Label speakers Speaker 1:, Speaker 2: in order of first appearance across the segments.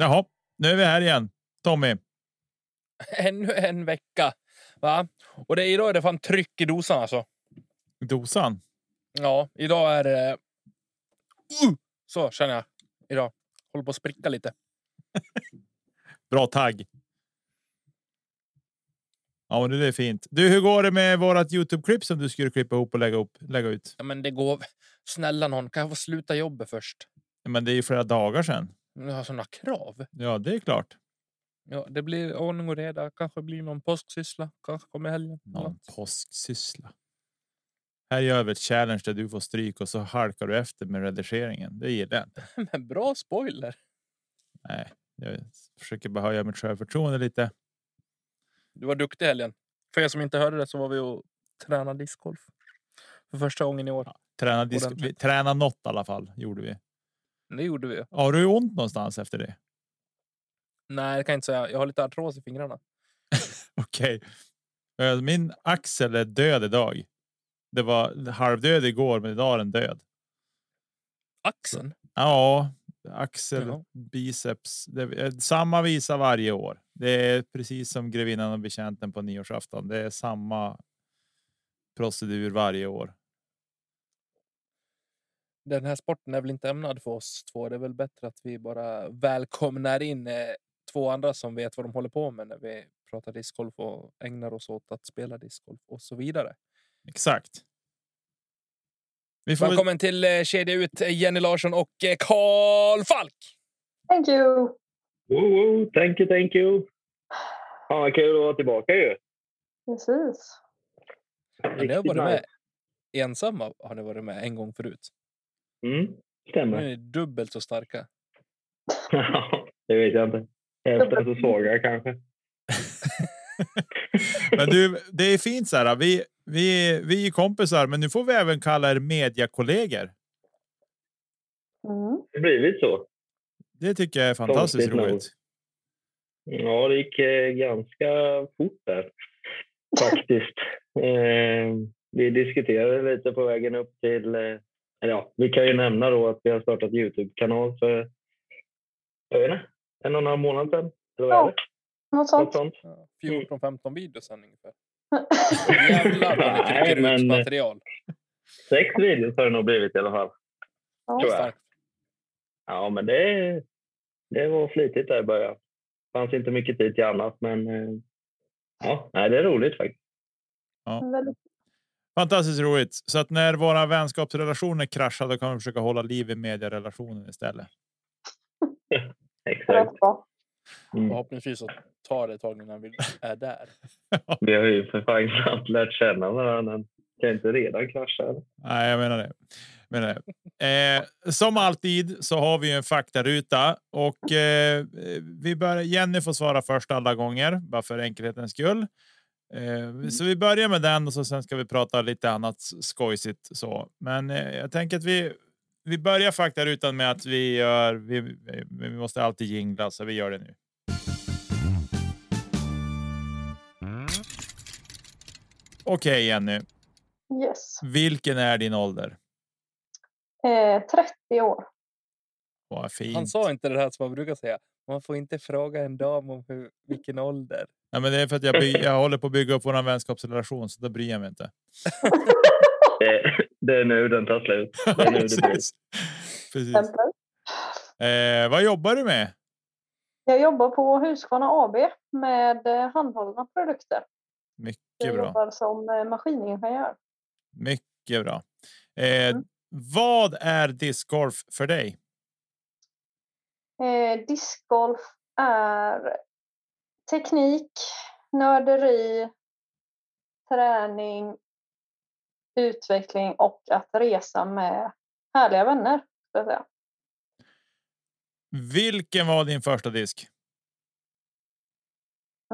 Speaker 1: Jaha, nu är vi här igen. Tommy.
Speaker 2: Ännu en vecka. Va? Och det, idag är det fan tryck i dosan alltså.
Speaker 1: Dosan.
Speaker 2: Ja, idag är det... Uh, så känner jag idag. Håller på att spricka lite.
Speaker 1: Bra tagg. Ja, men det är fint. Du, hur går det med vårat Youtube-klipp som du skulle klippa ihop och lägga, upp, lägga ut?
Speaker 2: Ja, men det går... Snälla någon, kan jag få sluta jobbet först?
Speaker 1: Men det är ju flera dagar sedan.
Speaker 2: Jag har såna krav.
Speaker 1: Ja, det är klart.
Speaker 2: Ja, det blir ordning och reda. Kanske blir någon påsksyssla. Kanske kommer helgen.
Speaker 1: Någon påsksyssla. Här gör vi ett challenge där du får stryk och så halkar du efter med redigeringen. Det gillar jag inte.
Speaker 2: Men bra spoiler.
Speaker 1: Nej, jag försöker bara höja mitt självförtroende lite.
Speaker 2: Du var duktig helgen. För er som inte hörde det så var vi och tränade discgolf. För första gången i år. Ja,
Speaker 1: träna, disk, vi, träna något i alla fall gjorde vi.
Speaker 2: Det gjorde vi.
Speaker 1: Har du ont någonstans efter det?
Speaker 2: Nej, det kan jag inte säga. Jag har lite artros i fingrarna.
Speaker 1: Okej. Okay. Min axel är död idag. Det var halvdöd igår, men idag är den död.
Speaker 2: Axeln?
Speaker 1: Ja, axel, Jaha. biceps. Är samma visa varje år. Det är precis som grevinnan och betjänten på nyårsafton. Det är samma procedur varje år.
Speaker 2: Den här sporten är väl inte ämnad för oss två. Det är väl bättre att vi bara välkomnar in eh, två andra som vet vad de håller på med när vi pratar discgolf och ägnar oss åt att spela discgolf och så vidare.
Speaker 1: Exakt.
Speaker 2: Vi får Välkommen väl... till eh, Kedja Ut, Jenny Larsson och eh, Karl Falk!
Speaker 3: Thank you!
Speaker 4: Woo, thank you, thank you! Fan vad kul att vara tillbaka ju!
Speaker 3: Precis.
Speaker 2: Har ni varit med ensamma? Har ni varit med en gång förut?
Speaker 4: Mm, stämmer.
Speaker 2: Nu är dubbelt så starka.
Speaker 4: det vet jag inte. Hälften så svaga kanske.
Speaker 1: men du, det är fint så här. Vi, vi, vi är kompisar, men nu får vi även kalla er mediakollegor.
Speaker 3: Mm.
Speaker 4: Det blivit så.
Speaker 1: Det tycker jag är fantastiskt roligt. Nog.
Speaker 4: Ja, det gick eh, ganska fort där faktiskt. eh, vi diskuterade lite på vägen upp till... Eh, ja, vi kan ju nämna då att vi har startat Youtube-kanal för jag vet inte, en och en halv månad sedan. Eller vad ja,
Speaker 3: något sånt. sånt.
Speaker 2: Ja, 14-15 videos sen ungefär. Jävlar vad ni trycker ut material.
Speaker 4: Sex videos har det nog blivit i alla fall.
Speaker 2: Ja, tror jag.
Speaker 4: Ja, men det, det var flitigt där i början. Det fanns inte mycket tid till annat, men eh, ja, nej, det är roligt faktiskt.
Speaker 1: Ja. Fantastiskt roligt. Så att när våra vänskapsrelationer kraschar, då kan vi försöka hålla liv i medierelationen istället.
Speaker 4: Exakt.
Speaker 2: Mm. Förhoppningsvis så tar det ett tag innan vi är där.
Speaker 4: vi har ju för fan knappt lärt känna varandra. Kan inte redan krascha?
Speaker 1: Nej, jag menar det. Jag menar det. Eh, som alltid så har vi en faktaruta och eh, vi börjar. Jenny får svara först alla gånger, bara för enkelhetens skull. Eh, så vi börjar med den och så sen ska vi prata lite annat skojsigt så. Men eh, jag tänker att vi vi börjar faktarutan med att vi gör. Vi, vi måste alltid jingla så vi gör det nu. Okej okay, Jenny.
Speaker 3: Yes.
Speaker 1: Vilken är din ålder?
Speaker 3: Eh, 30 år.
Speaker 1: Vad fint.
Speaker 2: Han sa inte det här som man brukar säga. Man får inte fråga en dam om hur, vilken ålder.
Speaker 1: Nej, men det är för att jag, by, jag håller på att bygga upp vår vänskapsrelation så då bryr jag mig inte.
Speaker 4: det är nu den tar slut. Det är nu det blir.
Speaker 1: Precis. Eh, vad jobbar du med?
Speaker 3: Jag jobbar på Husqvarna AB med eh, handhållna produkter.
Speaker 1: Mycket
Speaker 3: jag
Speaker 1: bra.
Speaker 3: Jag jobbar som eh, maskiningenjör.
Speaker 1: Mycket bra. Eh, mm. Vad är discgolf för dig?
Speaker 3: Eh, discgolf är teknik, nörderi, träning, utveckling och att resa med härliga vänner.
Speaker 1: Vilken var din första disk?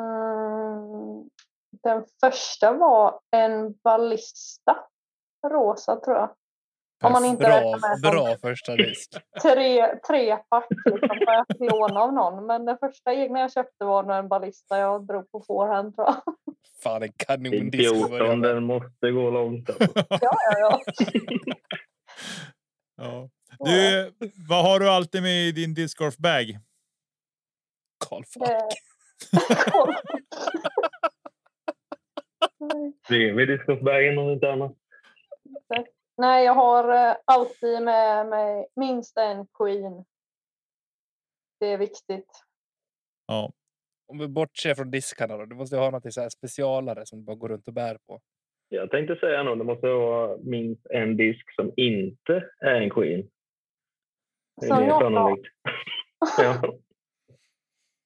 Speaker 3: Mm, den första var en ballista. Rosa tror jag.
Speaker 2: Om man inte bra, med bra första disk.
Speaker 3: Tre, tre pack liksom, jag fick låna av någon. Men den första egna jag köpte var en ballista jag drog på forehand tror jag.
Speaker 2: Fan en kanondisk.
Speaker 4: 14, den måste gå långt.
Speaker 3: ja, ja, ja.
Speaker 1: ja. Du, vad har du alltid med i din discgolfbag?
Speaker 2: Karl Falk.
Speaker 4: Bredvid discgolfbagen om inte annat.
Speaker 3: Nej, jag har eh, alltid med mig minst en queen. Det är viktigt.
Speaker 1: Ja,
Speaker 2: Om vi bortser från diskarna då. Du måste ju ha något så här specialare som du bara går runt och bär på.
Speaker 4: Jag tänkte säga nog, det måste vara minst en disk som inte är en Queen. Det är sannolikt. ja.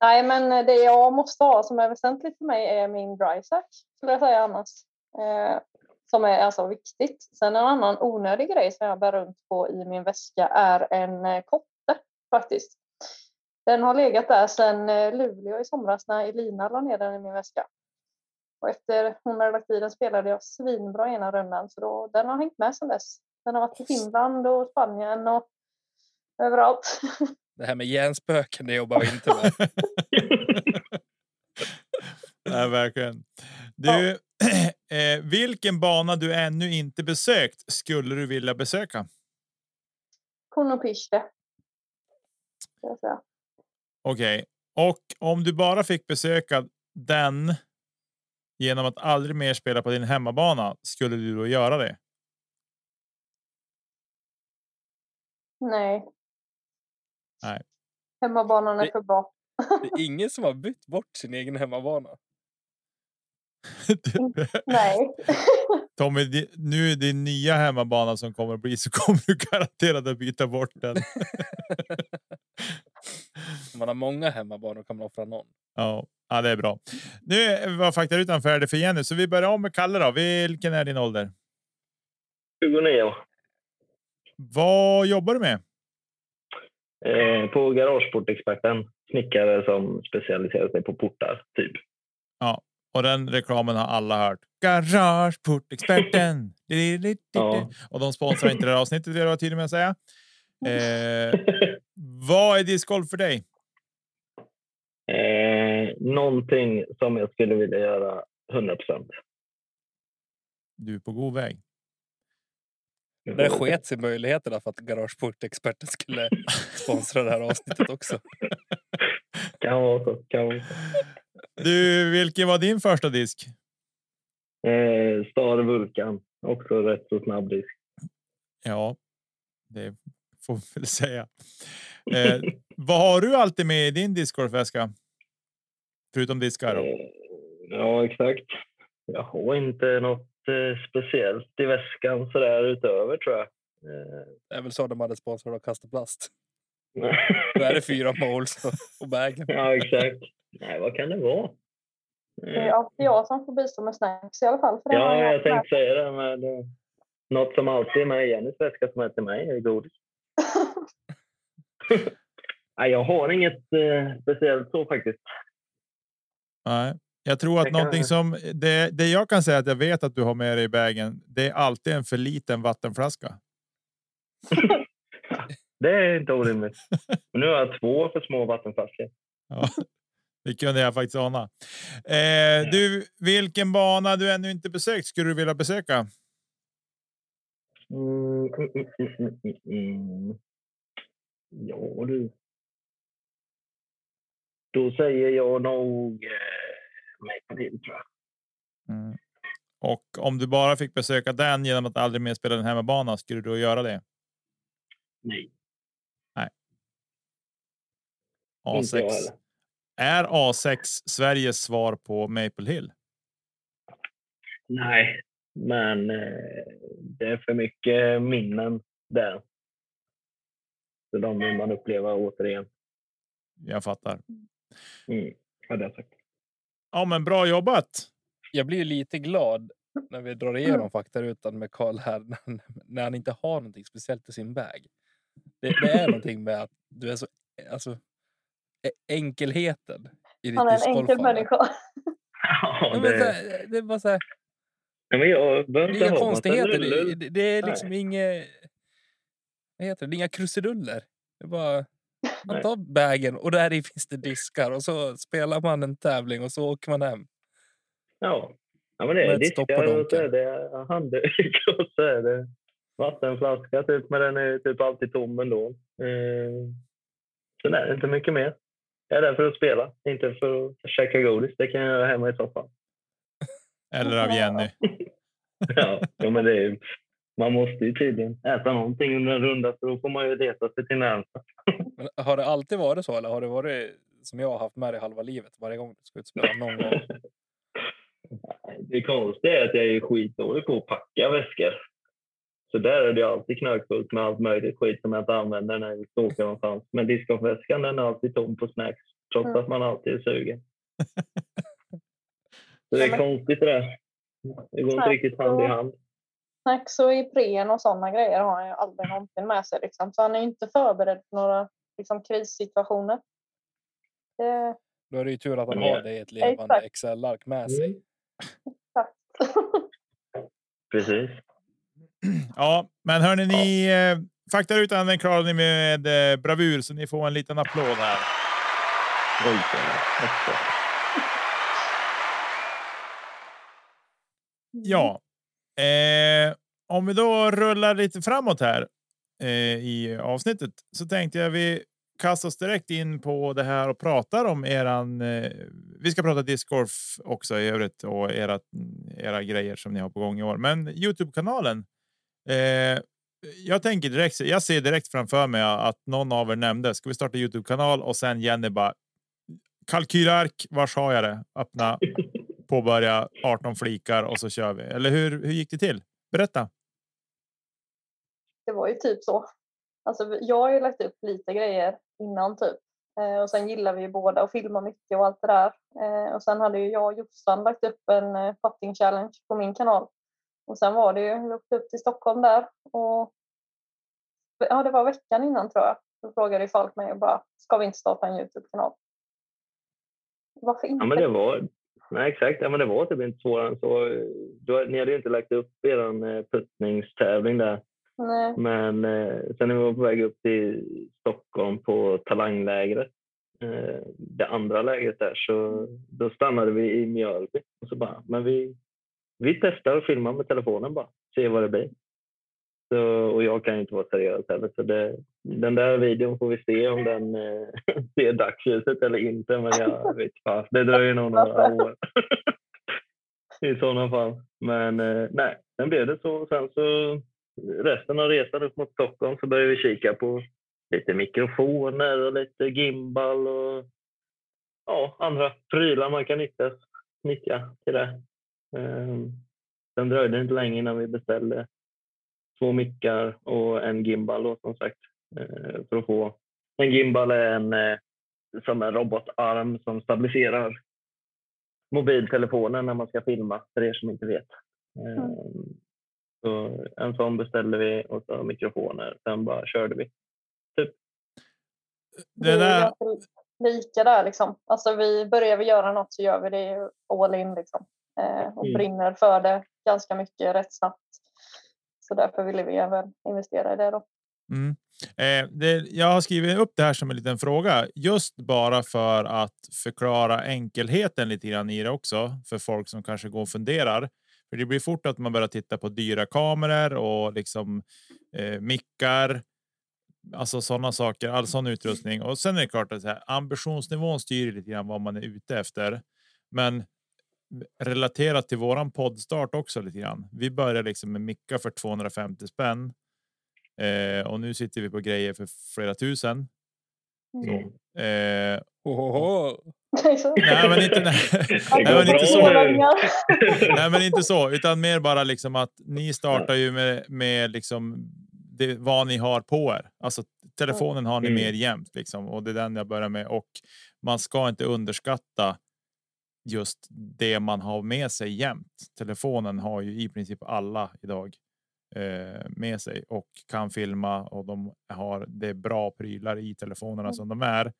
Speaker 3: Nej, men det jag måste ha som är väsentligt för mig är min dry sack, skulle jag säga annars. Eh, som är alltså viktigt. Sen en annan onödig grej som jag bär runt på i min väska är en eh, kotte faktiskt. Den har legat där sedan eh, Luleå i somras när Elina la ner den i min väska. Och efter hon hade lagt i den spelade jag svinbra ena rundan så då, den har hängt med sedan dess. Den har varit i Finland och Spanien och överallt.
Speaker 2: Det här med hjärnspöken, det jobbar vi inte med.
Speaker 1: Nej, verkligen. Du, eh, vilken bana du ännu inte besökt skulle du vilja besöka?
Speaker 3: Konopiste.
Speaker 1: Okej, och om du bara fick besöka den genom att aldrig mer spela på din hemmabana, skulle du då göra det?
Speaker 3: Nej.
Speaker 1: Nej.
Speaker 3: Hemmabanan är
Speaker 2: Det-
Speaker 3: för bra.
Speaker 2: Det är ingen som har bytt bort sin egen hemmabana.
Speaker 3: Nej.
Speaker 1: Tommy, nu är din nya hemmabana som kommer att bli så kommer du garanterat att byta bort den.
Speaker 2: Om man har många hemmabanor kan man offra någon.
Speaker 1: Ja, ja, det är bra. Nu var faktarutan färdig för Jenny, så vi börjar om med Kalle. Då. Vilken är din ålder?
Speaker 4: 29
Speaker 1: Vad jobbar du med?
Speaker 4: eh, på Garageportexperten. Snickare som specialiserar sig på portar, typ.
Speaker 1: Och den reklamen har alla hört. Garageportexperten.
Speaker 4: Ja.
Speaker 1: Och de sponsrar inte det här avsnittet, vill jag vara tydlig med att säga. Eh, vad är discgolf för dig?
Speaker 4: eh, någonting som jag skulle vilja göra 100 procent.
Speaker 1: Du är på god väg.
Speaker 2: Det sket sig möjligheterna för att Garageportexperten skulle sponsra det här avsnittet också.
Speaker 4: Kan vara så. Kan vara så.
Speaker 1: Du, vilken var din första disk?
Speaker 4: Eh, Star Vulkan. Också rätt så snabb disk.
Speaker 1: Ja, det får vi väl säga. Eh, vad har du alltid med i din discgolfväska? Förutom diskar. Då?
Speaker 4: Eh, ja, exakt. Jag har inte något eh, speciellt i väskan sådär utöver tror jag. Eh,
Speaker 2: Det är väl så de hade sponsrat av Kastaplast. Då är det fyra och- och bagen.
Speaker 4: ja, exakt. Nej, vad kan det vara?
Speaker 3: Det är alltid jag som får bistå med snacks i alla fall. För
Speaker 4: Ja, jag
Speaker 3: haft
Speaker 4: tänkte säga det. Men det, något som alltid är med i Jennys väska som är till mig är godis. Nej, jag har inget eh, speciellt så faktiskt.
Speaker 1: Nej, jag tror att
Speaker 4: Jag kan-
Speaker 1: som det, det jag kan säga att jag vet att du har med dig i vägen. Det är alltid en för liten vattenflaska.
Speaker 4: Det är inte orimligt. Men nu har jag två för små vattenflaskor.
Speaker 1: Ja, det kunde jag faktiskt ana. Eh, du, vilken bana du ännu inte besökt skulle du vilja besöka?
Speaker 4: Mm. Ja du. Då säger jag nog eh, Maple Hill tror jag.
Speaker 1: Mm. Och om du bara fick besöka den genom att aldrig mer spela den hemmabana, skulle du då göra det?
Speaker 4: Nej,
Speaker 1: A6. Är A6 Sveriges svar på Maple Hill?
Speaker 4: Nej, men eh, det är för mycket minnen där. Så de vill man uppleva återigen.
Speaker 1: Jag fattar.
Speaker 4: Mm, hade jag sagt.
Speaker 1: Ja, men bra jobbat.
Speaker 2: Jag blir lite glad när vi drar igenom faktarutan med Karl här när han, inte har någonting speciellt i sin bag. Det, det är någonting med att du är så alltså enkelheten i ditt
Speaker 3: Han är en enkel människa.
Speaker 4: Ja,
Speaker 2: Ja, men så
Speaker 4: det,
Speaker 2: här, det är bara så här,
Speaker 4: ja, men jag behöver
Speaker 2: är
Speaker 4: inte
Speaker 2: inga konstigheter. Det, det, det är liksom inget. Vad heter det? Inga krusiduller. Det är bara man tar bagen och där i finns det diskar och så spelar man en tävling och så åker man hem.
Speaker 4: Ja. ja, men det är diskar och så är det handduk och så är det vattenflaska typ, men den är typ alltid tom ändå. Eh, sen är det inte mycket mer. Jag är där för att spela, inte för att käka godis. Det kan jag göra hemma i soffan.
Speaker 1: Eller av Jenny.
Speaker 4: ja, men det är, man måste ju tydligen äta någonting under en runda för då får man ju leta sig till närmsta.
Speaker 2: Har det alltid varit så eller har det varit som jag har haft med dig halva livet varje gång du ska ut spela någon gång?
Speaker 4: Det konstiga är att jag är skitdålig på att packa väskor. Så där är det alltid knökfullt med allt möjligt skit som jag inte använder när jag ska åka någonstans. Men discgolfväskan den är alltid tom på snacks trots
Speaker 3: Mm.
Speaker 4: att man alltid är sugen. Så det är
Speaker 3: Ja, men-
Speaker 4: konstigt det där. Det går inte riktigt hand i hand.
Speaker 3: Snacks och Ipren och sådana grejer har han ju aldrig någonsin med sig. Liksom. Så han är ju inte förberedd för några liksom, krissituationer. Det,
Speaker 2: Då är det ju tur att han
Speaker 4: Ja.
Speaker 2: har det i ett levande
Speaker 3: Exakt.
Speaker 2: Excel-ark med sig.
Speaker 4: Mm.
Speaker 3: tack.
Speaker 4: Precis.
Speaker 1: Ja, men hörni, ni eh, faktarutan den klarade ni med eh, bravur, så ni får en liten applåd här. Ja, eh, om vi då rullar lite framåt här eh, i avsnittet så tänkte jag vi kastar oss direkt in på det här och pratar om eran. Eh, vi ska prata discgolf också i övrigt och era, era grejer som ni har på gång i år. Men Youtube kanalen. Eh, jag tänker direkt. Jag ser direkt framför mig att någon av er nämnde. Ska vi starta Youtube kanal och sen Jenny bara. Kalkylark. Vars har jag det? Öppna påbörja 18 flikar och så kör vi. Eller hur, hur gick det till? Berätta.
Speaker 3: Det var ju typ så. Alltså, jag har ju lagt upp lite grejer innan typ. Eh, och sen gillar vi ju båda att filma mycket och allt det där. Eh, och sen hade ju jag och Jossan lagt upp en eh, putting challenge på min kanal. Och sen var det ju, jag åkte upp till Stockholm där och ja, det var veckan innan tror jag. Då frågade folk mig och bara, ska vi inte starta en Youtube-kanal? Varför inte?
Speaker 4: Ja, men det var... Nej, exakt. Ja, men det var typ inte svårare än så. Du, ni hade ju inte lagt upp er eh, puttningstävling där.
Speaker 3: Nej.
Speaker 4: Men eh, sen när vi var på väg upp till Stockholm på talanglägret, eh, det andra lägret där, så då stannade vi i Mjölby. Och så bara, men vi, vi testar att filma med telefonen bara, se vad det blir. Så, och jag kan ju inte vara seriös heller, så det, den där videon får vi se om den eh, ser dagsljuset eller inte. Men jag vet fan, det dröjer nog några år. I sådana fall. Men eh, nej, sen blev det så. Sen så resten av resan upp mot Stockholm så började vi kika på lite mikrofoner och lite gimbal och ja, andra prylar man kan nyttja, nyttja till det. Sen dröjde det inte länge innan vi beställde två mickar och en gimbal då, som sagt. eh, för att få en gimbal är en eh, som en robotarm som stabiliserar mobiltelefonen när man ska filma, för er som inte vet. Um, så en sån beställde vi och så mikrofoner. Sen bara körde vi.
Speaker 1: Det
Speaker 3: är
Speaker 1: där,
Speaker 3: ganska lika där liksom. Alltså vi börjar vi göra något så gör vi det all in liksom. Eh, och
Speaker 4: Mm.
Speaker 3: brinner för det ganska mycket rätt snabbt. Så därför ville vi även investera i det då.
Speaker 1: mm. eh, det, jag har skrivit upp det här som en liten fråga just bara för att förklara enkelheten lite grann i det också för folk som kanske går och funderar. För det blir fort att man börjar titta på dyra kameror och liksom eh, mickar. Alltså sådana saker, all sån utrustning. Och sen är det klart att här, ambitionsnivån styr lite grann vad man är ute efter. Men relaterat till våran poddstart också lite grann. Vi börjar liksom med mickar för 250 spänn. Eh, och nu sitter vi på grejer för flera tusen. Så. Eh,
Speaker 2: Ohoho.
Speaker 1: nej, men inte, nej, men inte så. nej, men inte så, utan mer bara liksom att ni startar ju med, med liksom det, vad ni har på er. Alltså telefonen har ni
Speaker 4: Mm.
Speaker 1: mer jämt liksom och det är den jag börjar med och man ska inte underskatta just det man har med sig jämt. Telefonen har ju i princip alla idag eh, med sig och kan filma och de har det bra prylar i telefonerna
Speaker 3: Mm.
Speaker 1: som de är.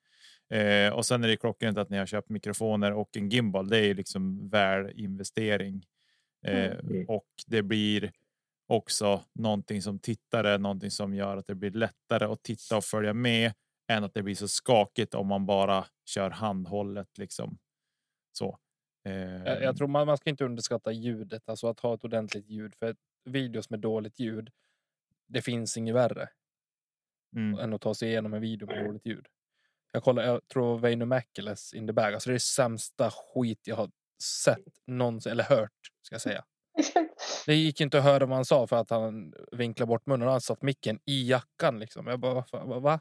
Speaker 1: Eh, och sen är det klockrent att ni har köpt mikrofoner och en gimbal. Det är liksom väl investering eh,
Speaker 4: Mm.
Speaker 1: och det blir också någonting som tittare, någonting som gör att det blir lättare att titta och följa med än att det blir så skakigt om man bara kör handhållet liksom. Så.
Speaker 2: Jag, jag tror man, man ska inte underskatta ljudet, alltså att ha ett ordentligt ljud. För videos med dåligt ljud, det finns inget värre
Speaker 1: mm,
Speaker 2: än att ta sig igenom en video med dåligt ljud. Jag kollar, jag tror Väinö Mäkeles in the bag. Alltså det är det sämsta skit jag har sett någonsin, eller hört ska jag säga. Det gick inte att höra vad han sa för att han vinklade bort munnen. Han satt micken i jackan liksom. Jag bara, va, va?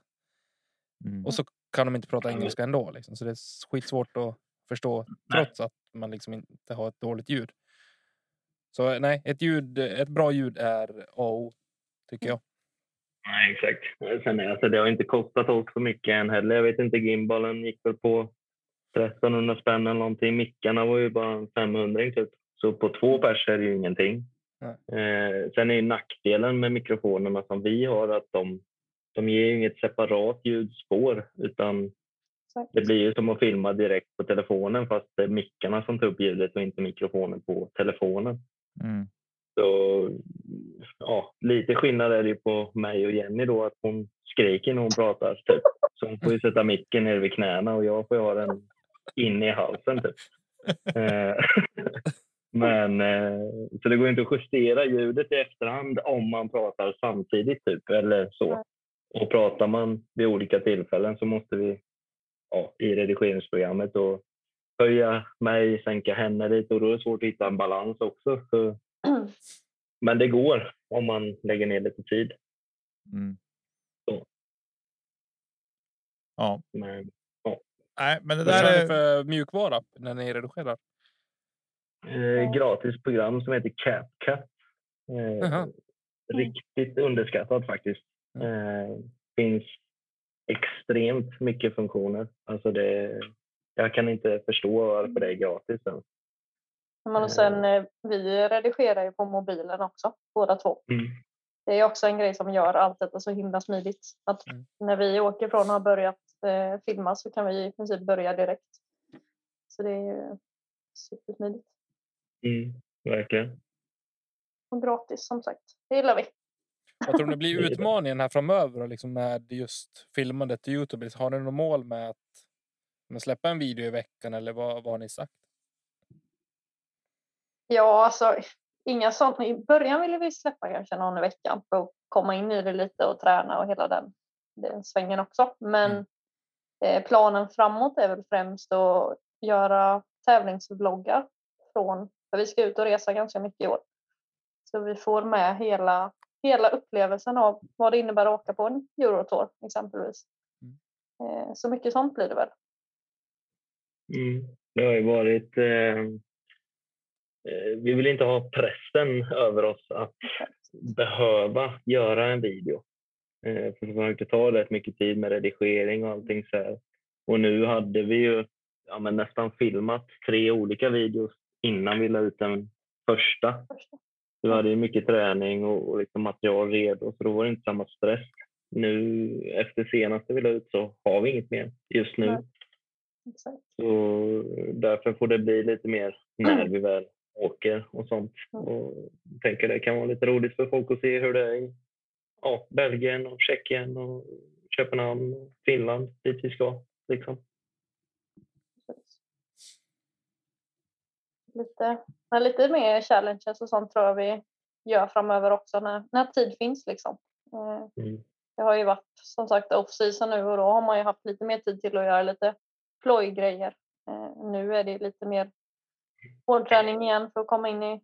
Speaker 1: Mm.
Speaker 2: Och så kan de inte prata engelska ändå. Liksom. Så det är skitsvårt att förstå trots att man liksom inte har ett dåligt ljud. Så nej, ett, ljud, ett bra ljud är A och O, tycker jag.
Speaker 4: Nej, exakt. Sen, alltså, det har inte kostat oss så mycket än heller. Jag vet inte, gimbalen gick väl på 1300 spänn eller någonting. Mickarna var ju bara en 500 typ. Så på två pers är det ju ingenting. Eh, sen är ju nackdelen med mikrofonerna som vi har att de, de ger ju inget separat ljudspår utan det blir ju som att filma direkt på telefonen fast det är mickarna som tar upp ljudet och inte mikrofonen på telefonen.
Speaker 1: Mm.
Speaker 4: Så ja, lite skillnad är det ju på mig och Jenny då att hon skriker när hon pratar. Typ. Så hon får ju sätta micken nere vid knäna och jag får ju ha den inne i halsen. Typ. Eh, Men eh, så det går inte att justera ljudet i efterhand om man pratar samtidigt typ eller så. Och pratar man vid olika tillfällen så måste vi ja, i redigeringsprogrammet då höja mig, sänka henne lite och då är det svårt att hitta en balans också. Så, men det går om man lägger ner lite tid.
Speaker 1: Mm. Ja,
Speaker 4: Men,
Speaker 1: nej, men det
Speaker 2: Vad
Speaker 1: där är...
Speaker 2: för mjukvara när ni redigerar?
Speaker 4: eh, gratis program som heter CapCut. Eh,
Speaker 2: Jaha.
Speaker 4: riktigt underskattat faktiskt. Eh, finns extremt mycket funktioner. Alltså det, jag kan inte förstå varför det är gratis ens.
Speaker 3: Men och sen, eh, vi redigerar ju på mobilen också, båda två.
Speaker 4: Mm.
Speaker 3: Det är också en grej som gör allt detta så himla smidigt. Att
Speaker 2: Mm.
Speaker 3: när vi åker från att ha börjat eh, filma så kan vi i princip börja direkt. Så det är ju supersmidigt.
Speaker 4: Mm, verkligen.
Speaker 3: Och gratis som sagt. Det gillar vi.
Speaker 2: Vad tror ni blir utmaningen här framöver liksom med just filmandet till Youtube? Har ni något mål med att släppa en video i veckan eller vad, vad har ni sagt?
Speaker 3: Ja, alltså inga sånt. I början ville vi släppa kanske någon i veckan för att komma in i det lite och träna och hela den, den svängen också. Men
Speaker 2: Mm.
Speaker 3: eh, planen framåt är väl främst att göra tävlingsvloggar från, för vi ska ut och resa ganska mycket i år. Så vi får med hela, hela upplevelsen av vad det innebär att åka på en Eurotour exempelvis. Eh, så mycket sånt blir det väl.
Speaker 4: Mm. Det har ju varit... Eh, eh, vi vill inte ha pressen över oss att behöva göra en video. Eh, för har inte ta rätt mycket tid med redigering och allting så här. Och nu hade vi ju ja, men nästan filmat tre olika videos innan vi la ut den första. Vi hade ju mycket träning och, och liksom material redo så då var det inte samma stress. Nu efter senaste vi la ut så har vi inget mer just nu.
Speaker 3: Nej. Exakt.
Speaker 4: Så därför får det bli lite mer när vi väl åker och sånt. Och jag tänker det kan vara lite roligt för folk att se hur det är i ja, Belgien och Tjeckien och Köpenhamn och Finland dit vi ska. Liksom.
Speaker 3: Lite, men lite mer challenges och sånt tror jag vi gör framöver också när, när tid finns. Liksom. Eh,
Speaker 4: Mm.
Speaker 3: Det har ju varit som sagt off-season nu och då har man ju haft lite mer tid till att göra lite plojgrejer. Eh, Nu är det lite mer hårdträning igen för att komma in i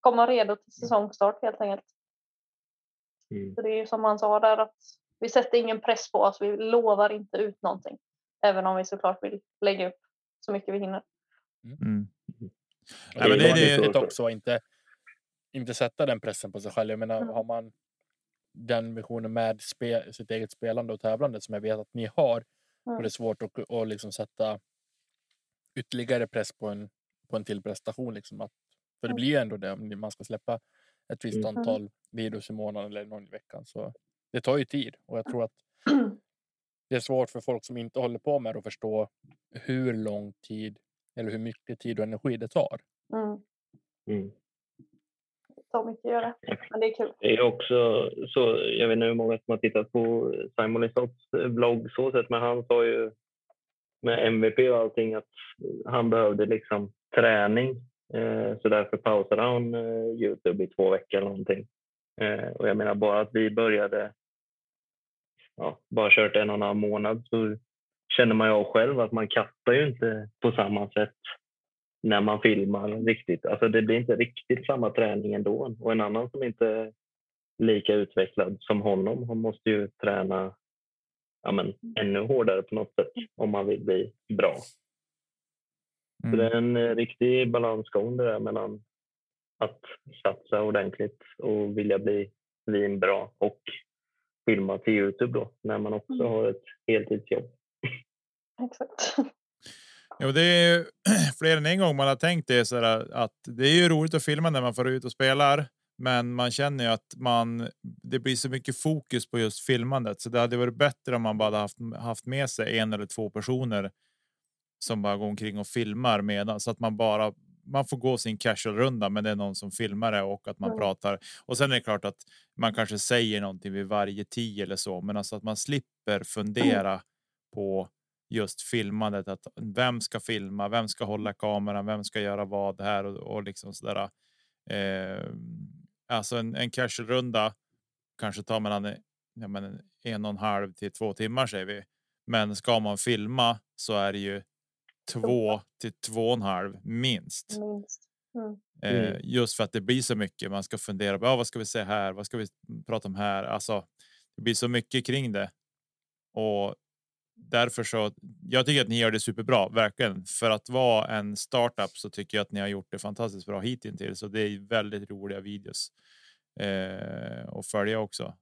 Speaker 3: komma redo till säsongstart helt enkelt.
Speaker 4: Mm.
Speaker 3: Så det är ju som han sa där att vi sätter ingen press på oss. Vi lovar inte ut någonting. Även om vi såklart vill lägga upp så mycket vi hinner.
Speaker 1: Mm.
Speaker 2: Och
Speaker 1: Ja, men
Speaker 2: det är viktigt också att inte, inte sätta den pressen på sig själv. Jag menar,
Speaker 3: Mm.
Speaker 2: har man den visionen med spe, sitt eget spelande och tävlande som jag vet att ni har, och
Speaker 3: Mm.
Speaker 2: det är svårt att, att liksom sätta ytterligare press på en, på en till prestation. Liksom att, för det
Speaker 3: Mm.
Speaker 2: blir ju ändå det om man ska släppa ett visst
Speaker 4: Mm.
Speaker 2: antal videos i månaden eller någon i veckan. Så det tar ju tid och jag tror att det är svårt för folk som inte håller på med det att förstå hur lång tid eller hur mycket tid och energi det tar.
Speaker 3: Mm.
Speaker 4: Mm.
Speaker 3: Det tar mycket att göra. Men det är kul.
Speaker 4: Det är också så, jag vet inte hur många som har tittat på Simon Lisotts vlogg så sett, men han sa ju med MVP och allting att han behövde liksom träning. Eh, så därför pausade han eh, Youtube i två veckor eller någonting. Eh, och jag menar bara att vi började, ja, bara kört en och en halv månad så känner man ju själv att man kastar ju inte på samma sätt när man filmar riktigt. Alltså det blir inte riktigt samma träning ändå. Och en annan som inte är lika utvecklad som honom, han måste ju träna ja, men, ännu hårdare på något sätt om man vill bli bra. Så det
Speaker 1: Mm.
Speaker 4: är en eh, riktig balansgång det där mellan att satsa ordentligt och vilja bli vinbra och filma till Youtube då när man också
Speaker 3: Mm.
Speaker 4: har ett heltidsjobb.
Speaker 3: Exakt.
Speaker 1: Jo, det är fler än en gång man har tänkt det så här, att det är ju roligt att filma när man får ut och spelar, men man känner ju att man. Det blir så mycket fokus på just filmandet, så det hade varit bättre om man bara hade haft haft med sig en eller två personer som bara går omkring och filmar medan så att man bara man får gå sin casual runda, men det är någon som filmar det och att man
Speaker 3: Mm.
Speaker 1: pratar. Och sen är det klart att man kanske säger någonting vid varje tio eller så, men alltså att man slipper fundera på just filmandet. Att vem ska filma? Vem ska hålla kameran? Vem ska göra vad här och, och liksom sådär. Eh, alltså en, en casual runda kanske tar mellan ja, men en och en halv till två timmar säger vi. Men ska man filma så är det ju två till två och en halv minst.
Speaker 3: Minst. Mm.
Speaker 1: Eh,
Speaker 4: Mm.
Speaker 1: just för att det blir så mycket. Man ska fundera på ja, vad ska vi säga här? Vad ska vi prata om här? Alltså, det blir så mycket kring det. Och därför så. Jag tycker att ni gör det superbra, verkligen. För att vara en startup så tycker jag att ni har gjort det fantastiskt bra hittills. Så det är väldigt roliga videos eh, att följa också.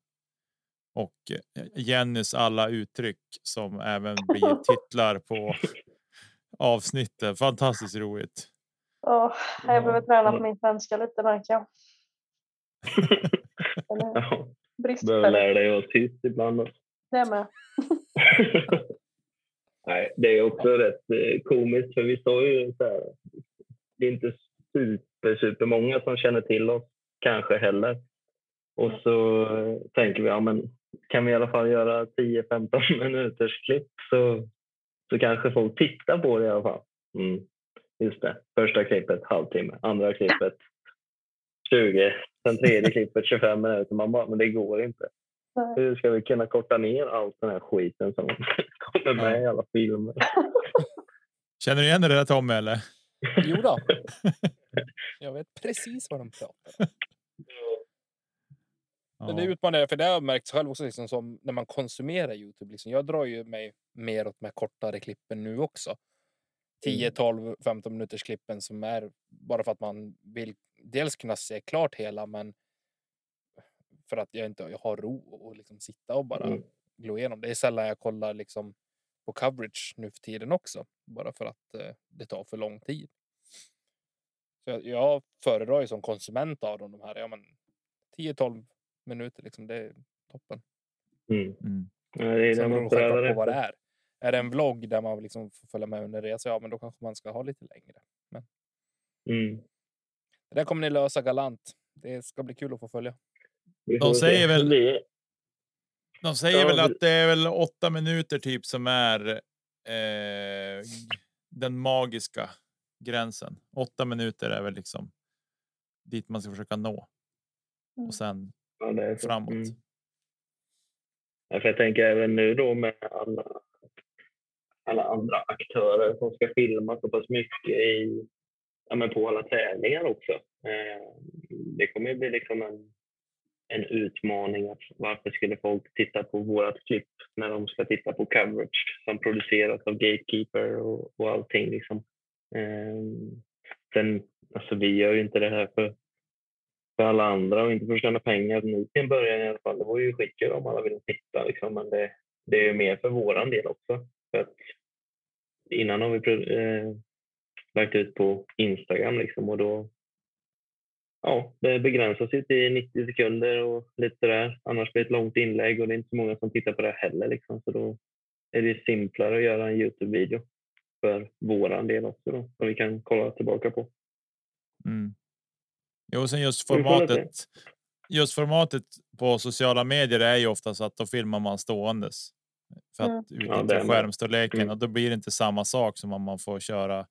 Speaker 1: Och eh, Jennys alla uttryck som även blir titlar på avsnittet. Fantastiskt roligt.
Speaker 3: Åh, jag behöver träna på min svenska lite märker jag.
Speaker 4: Ja, behöver
Speaker 3: bristfällig.
Speaker 4: lära dig att vara tyst ibland. också.
Speaker 3: Det med.
Speaker 4: Nej, det är också rätt eh, komiskt för vi står ju så här. Det är inte super, super många som känner till oss kanske heller. Och så eh, tänker vi, ja men kan vi i alla fall göra 10-15 minuters klipp så, så kanske folk tittar på det i alla fall. Mm. Just det. Första klippet halvtimme, andra klippet 20, sen tredje klippet 25 minuter. Man bara, men det går inte. Hur ska vi kunna korta ner allt den här skiten som kommer med i alla filmer?
Speaker 1: Känner du igen det där Tommy eller?
Speaker 2: Jo då. Jag vet precis vad de pratar om. Men det är utmanande, för det har jag märkt själv också liksom, som när man konsumerar Youtube. Liksom. Jag drar ju mig mer åt de här kortare klippen nu också. 10, 12, 15 minuters klippen som är bara för att man vill dels kunna se klart hela, men för att jag inte jag har ro och liksom sitta och bara
Speaker 4: Mm.
Speaker 2: glo igenom. Det är sällan jag kollar liksom på coverage nu för tiden också, bara för att eh, det tar för lång tid. Så jag, jag föredrar ju som konsument av dem de här, ja men 10-12 minuter liksom, det är toppen.
Speaker 4: Mm.
Speaker 1: Mm.
Speaker 4: Ja, det är det
Speaker 2: Sen beror på vad det
Speaker 4: efter.
Speaker 2: är. Är det en vlogg där man liksom får följa med under resa, ja men då kanske man ska ha lite längre.
Speaker 4: Mm.
Speaker 2: Det där kommer ni lösa galant. Det ska bli kul att få följa.
Speaker 1: De säger väl- De säger
Speaker 4: Ja,
Speaker 1: väl att det är väl åtta minuter typ som är eh, den magiska gränsen. Åtta minuter är väl liksom dit man ska försöka nå
Speaker 3: Mm.
Speaker 1: och sen
Speaker 4: Ja, det är så.
Speaker 1: framåt.
Speaker 4: Mm. Ja, för jag tänker även nu då med alla, alla andra aktörer som ska filma så pass mycket i, ja, men på alla tävlingar också. Eh, det kommer ju bli liksom en, en utmaning. Att varför skulle folk titta på vårat klipp när de ska titta på coverage som produceras av Gatekeeper och, och allting. Liksom. Eh, sen, alltså, vi gör ju inte det här för för alla andra och inte för att tjäna pengar. Nu till en början i alla fall. Det var ju skitkul om alla ville titta liksom, men det, det är ju mer för våran del också. För att innan har vi eh, lagt ut på Instagram liksom och då Ja, det begränsas ju till 90 sekunder och lite där. Annars blir det ett långt inlägg och det är inte så många som tittar på det heller. Liksom. Så då är det simplare att göra en Youtube-video för våran del också då, som vi kan kolla tillbaka på.
Speaker 1: Mm. Jo, sen just formatet. Just formatet på sociala medier är ju ofta så att då filmar man ståendes. För att
Speaker 4: Ja,
Speaker 1: utnyttja
Speaker 4: det är med.
Speaker 1: skärmstorleken
Speaker 4: Mm.
Speaker 1: och då blir det inte samma sak som om man får köra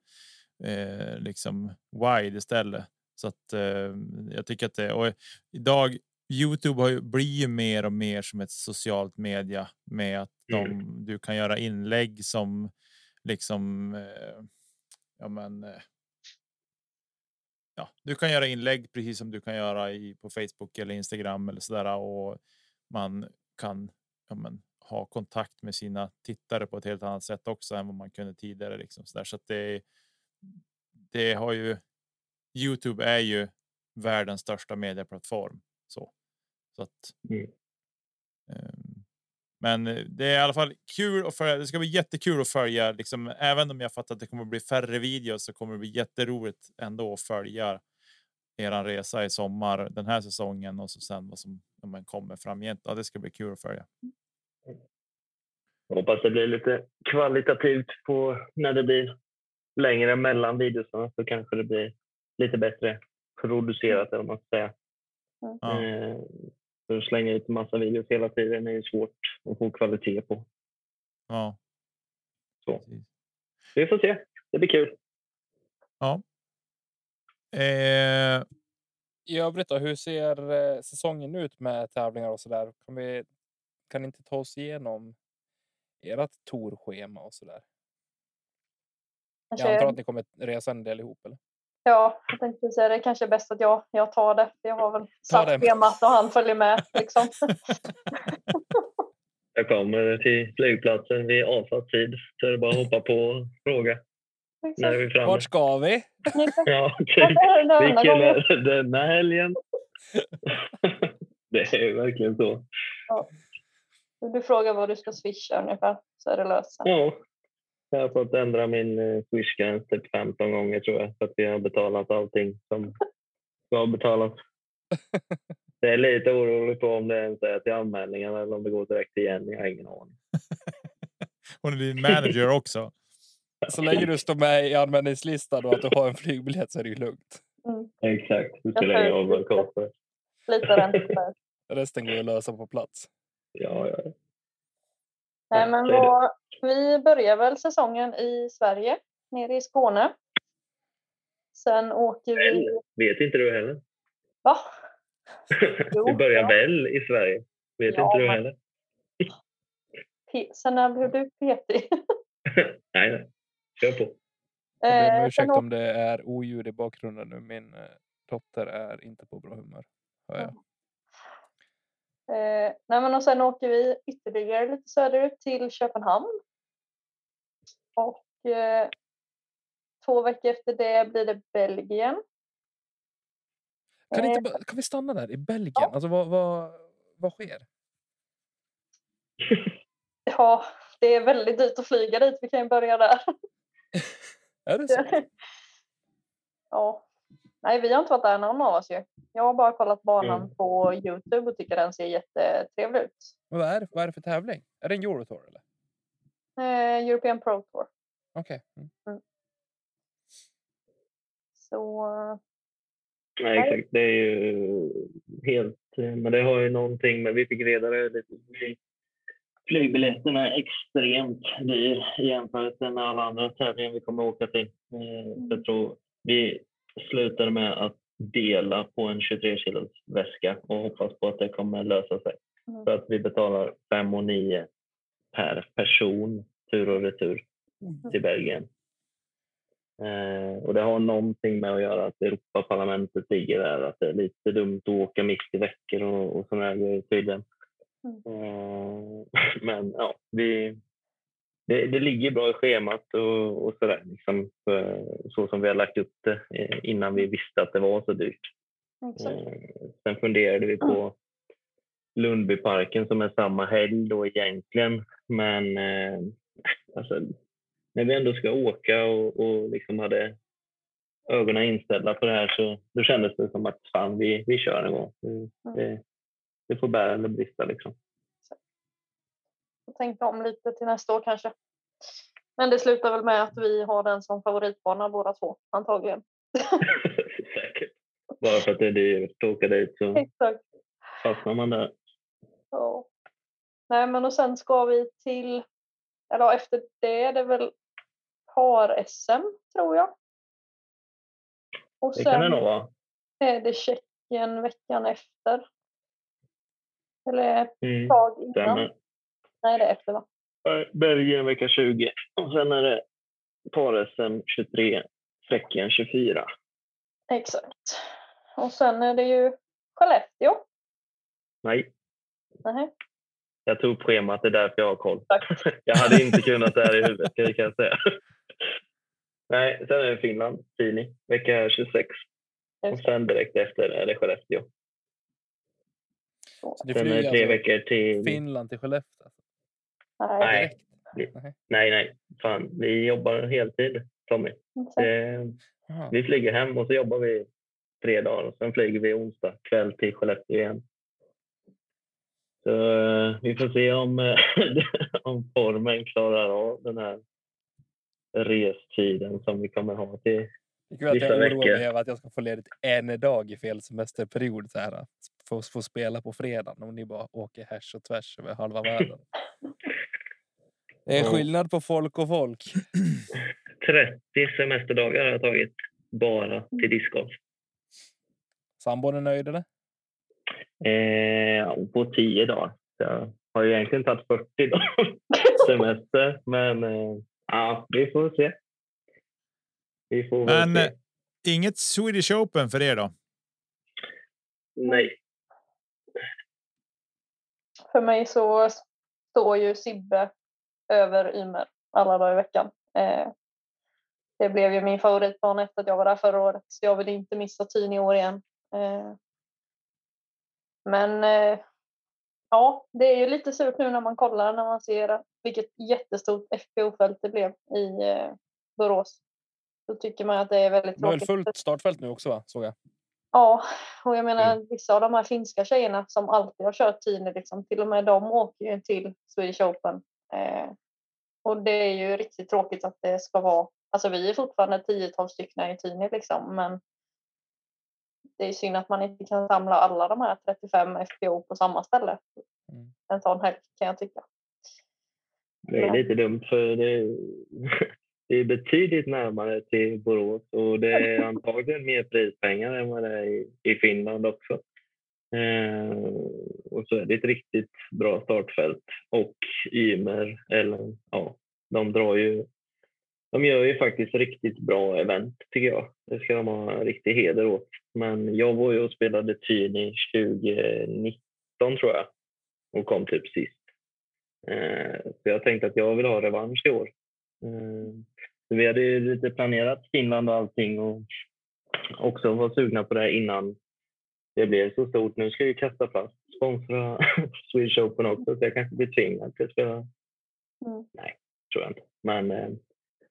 Speaker 1: eh, liksom wide istället. Så att eh, jag tycker att det och idag Youtube har ju, blir ju mer och mer som ett socialt media med att de,
Speaker 4: Mm.
Speaker 1: du kan göra inlägg som liksom. Eh, ja, men. Eh, ja, du kan göra inlägg precis som du kan göra i på Facebook eller Instagram eller så där och man kan ja, men, ha kontakt med sina tittare på ett helt annat sätt också än vad man kunde tidigare. Liksom, så där. så att det, det har ju. Youtube är ju världens största medieplattform. Så, så att.
Speaker 4: Mm.
Speaker 1: ehm, men eh, det är i alla fall kul att följa. Det ska bli jättekul att följa, liksom, även om jag fattar att det kommer att bli färre videos så kommer det bli jätteroligt ändå att följa eran resa i sommar den här säsongen och så sen vad som men kommer framgent. Ja, det ska bli kul att följa.
Speaker 4: Jag hoppas det blir lite kvalitativt på när det blir längre mellan videorna så kanske det blir lite bättre producerat eller man ska säga.
Speaker 1: Ja.
Speaker 4: Eh, För att slänga ut massa videos hela tiden är ju svårt att få kvalitet på.
Speaker 1: Ja.
Speaker 4: Så. Vi får se. Det blir kul.
Speaker 1: Eh,
Speaker 2: I övrigt då, hur ser eh, säsongen ut med tävlingar och så där? Kan vi kan ni inte ta oss igenom ert torschema och så där? Jag antar att ni kommer resa en del ihop eller?
Speaker 3: Ja, jag tänkte säga det är kanske är bäst att jag, jag tar det. Jag har väl
Speaker 2: Ta
Speaker 3: satt schemat och han följer med. Liksom.
Speaker 4: Jag kommer till flygplatsen vid avsatt tid så är det bara att hoppa på och fråga när är vi framme.
Speaker 2: Vart ska vi?
Speaker 4: Ja,
Speaker 3: Ja,
Speaker 4: typ. Vilken är det denna helgen? det är verkligen så.
Speaker 3: Du frågar vad du ska swisha ungefär så är det löst.
Speaker 4: Ja. Jag har fått ändra min eh, swishgräns typ 15 gånger tror jag för att vi har betalat allting som ska ha betalat. Det är lite orolig på om det ens är till anmälningarna eller om det går direkt Jenny. Jag har ingen aning.
Speaker 1: hon är din manager också.
Speaker 2: Så länge du står med i anmälningslistan och att du har en flygbiljett så är det ju lugnt.
Speaker 3: Mm.
Speaker 4: Exakt.
Speaker 3: Jag
Speaker 4: vad det
Speaker 3: följer
Speaker 4: kostar.
Speaker 3: Lite rent där.
Speaker 2: Resten går ju att lösa på plats.
Speaker 4: Ja, ja.
Speaker 3: Nej, men vad, vi börjar väl säsongen i Sverige, nere i Skåne. Sen åker vi...
Speaker 4: Vet inte du heller?
Speaker 3: Va? Jo,
Speaker 4: Vi börjar
Speaker 3: ja.
Speaker 4: väl i Sverige? Vet
Speaker 3: Ja,
Speaker 4: inte du
Speaker 3: men-
Speaker 4: heller?
Speaker 3: Sen när blev du petig?
Speaker 4: nej, nej. Kör på.
Speaker 2: Jag ber om
Speaker 3: Eh,
Speaker 2: ursäkt om det är oljud i bakgrunden nu. Min eh, dotter är inte på bra humör. Hör jag.
Speaker 3: Eh, nej och sen åker vi ytterligare lite söderut till Köpenhamn. Och eh, två veckor efter det blir det Belgien.
Speaker 2: Kan, inte,
Speaker 3: Eh,
Speaker 2: kan vi stanna där i Belgien? Alltså vad, vad, vad sker?
Speaker 3: Ja, det är väldigt dyrt att flyga dit. Vi kan ju börja där.
Speaker 2: Är det så?
Speaker 3: ja. Nej, vi har inte varit där någon av oss ju. Jag har bara kollat banan
Speaker 4: Mm.
Speaker 3: på Youtube och tycker den ser jättetrevlig ut.
Speaker 2: Men Vad är, det, vad är det för tävling? Är det en Eurotour eller?
Speaker 3: Eh, European Pro Tour.
Speaker 2: Okej. Mm.
Speaker 3: Så
Speaker 4: Nej, exakt. Det är ju helt... Men det har ju någonting med... Vi fick reda det Flygbiljetterna är extremt dyr i jämförelse med alla andra tävlingar vi kommer åka till. Eh, så Jag tror vi slutade med att dela på en 23 kilos väska och hoppas på att det kommer lösa sig.
Speaker 3: Mm.
Speaker 4: För att vi betalar 5 och 9 per person tur och retur till Belgien. Eh, och det har någonting med att göra att Europaparlamentet ligger där, att det är lite dumt att åka mitt i veckor och, och sådana grejer tydligen. Eh, men ja, vi, det, det ligger bra i schemat och, och sådär, liksom, så som vi har lagt upp det eh, innan vi visste att det var så dyrt.
Speaker 3: exakt.
Speaker 4: Eh, sen funderade vi på Lundbyparken som är samma helg då egentligen. Men eh, alltså, när vi ändå ska åka och, och liksom hade ögonen inställda på det här så då kändes det som att fan, vi, vi kör en gång. Det, det, det får bära eller brista liksom.
Speaker 3: Får tänka om lite till nästa år kanske. Men det slutar väl med att vi har den som favoritbana båda två antagligen.
Speaker 4: Säkert. Bara för att det är dyrt att åka dit så
Speaker 3: Exakt.
Speaker 4: fastnar man där.
Speaker 3: Ja. Nej, men och sen ska vi till, eller efter det är det väl par-SM tror jag. Och
Speaker 4: Det kan det nog vara.
Speaker 3: är det Tjeckien veckan efter. Eller ett
Speaker 4: Mm.
Speaker 3: tag innan.
Speaker 4: Stämmer.
Speaker 3: Nej, det är efter va?
Speaker 4: Belgien vecka 20 och sen är det par-SM 23, Tjeckien 24.
Speaker 3: Exakt. Och sen är det ju Skellefteå.
Speaker 4: Nej,
Speaker 3: Nej.
Speaker 4: jag tog upp schemat, det är därför jag har koll.
Speaker 3: Tack.
Speaker 4: Jag hade inte kunnat det här i huvudet, kan jag säga. Nej, sen är det Finland, Fini, vecka 26. Och sen direkt efter är det Skellefteå.
Speaker 2: Så det
Speaker 4: Sen är det
Speaker 2: flyger
Speaker 4: tre
Speaker 2: alltså
Speaker 4: veckor till...
Speaker 2: Finland till Skellefteå?
Speaker 3: Nej.
Speaker 4: Nej.
Speaker 2: Nej.
Speaker 4: Fan, vi jobbar heltid, Tommy. Det,
Speaker 2: Jaha.
Speaker 4: vi flyger hem och så jobbar vi tre dagar och sen flyger vi onsdag kväll till Skellefteå igen. Så eh, vi får se om, eh, om formen klarar av den här restiden som vi kommer ha till.
Speaker 2: Det är kul att
Speaker 4: Vissa
Speaker 2: jag oroar
Speaker 4: veckor.
Speaker 2: mig över att jag ska få ledigt en dag i fel semesterperiod. Så här, få, få spela på fredagen om ni bara åker härs och tvärs över halva världen. Det är skillnad på folk och folk.
Speaker 4: 30 semesterdagar har jag tagit bara till discgolf.
Speaker 2: Sambon är nöjd eller?
Speaker 4: Eh, på 10 dagar. Jag har ju egentligen tagit 40 dagar semester, men eh, ja, vi får se. Vi får
Speaker 1: Men
Speaker 4: se.
Speaker 1: eh, inget Swedish Open för er då?
Speaker 4: Nej,
Speaker 3: För mig så står ju Sibbe över Ymer alla dagar i veckan. Eh, det blev ju min favoritbana efter att jag var där förra året. Så jag vill inte missa tyn i år igen. Eh, men eh, ja, det är ju lite surt nu när man kollar när man ser vilket jättestort FPO-fält det blev i Borås. Då tycker man att det är väldigt
Speaker 2: Det var väl
Speaker 3: tråkigt.
Speaker 2: fullt startfält nu också va? Såg jag.
Speaker 3: Ja, och jag menar vissa av de här finska tjejerna som alltid har kört Tini, liksom, till och med de åker ju till Swedish Open. Eh, och det är ju riktigt tråkigt att det ska vara, alltså vi är fortfarande tiotals stycken i Tini liksom, men det är synd att man inte kan samla alla de här 35 FPO på samma ställe.
Speaker 2: Mm.
Speaker 3: En sån helg kan jag tycka.
Speaker 4: det är lite dumt för det, det är betydligt närmare till Borås och det är antagligen mer prispengar än vad det är i, i Finland också. Eh, och så är det ett riktigt bra startfält och Ymer, eller ja, de drar ju de gör ju faktiskt riktigt bra event tycker jag. Det ska de ha riktig heder åt. Men jag var ju och spelade Tyni 2019 tror jag och kom typ sist. Eh, så jag tänkte att jag vill ha revansch i år. Eh, vi hade ju lite planerat Finland och allting och också var sugna på det innan det blev så stort. Nu ska ju Kasta Plast sponsra Swedish Open också så jag kanske blir tvingad till att spela.
Speaker 3: Mm.
Speaker 4: Nej, tror jag inte. Men eh,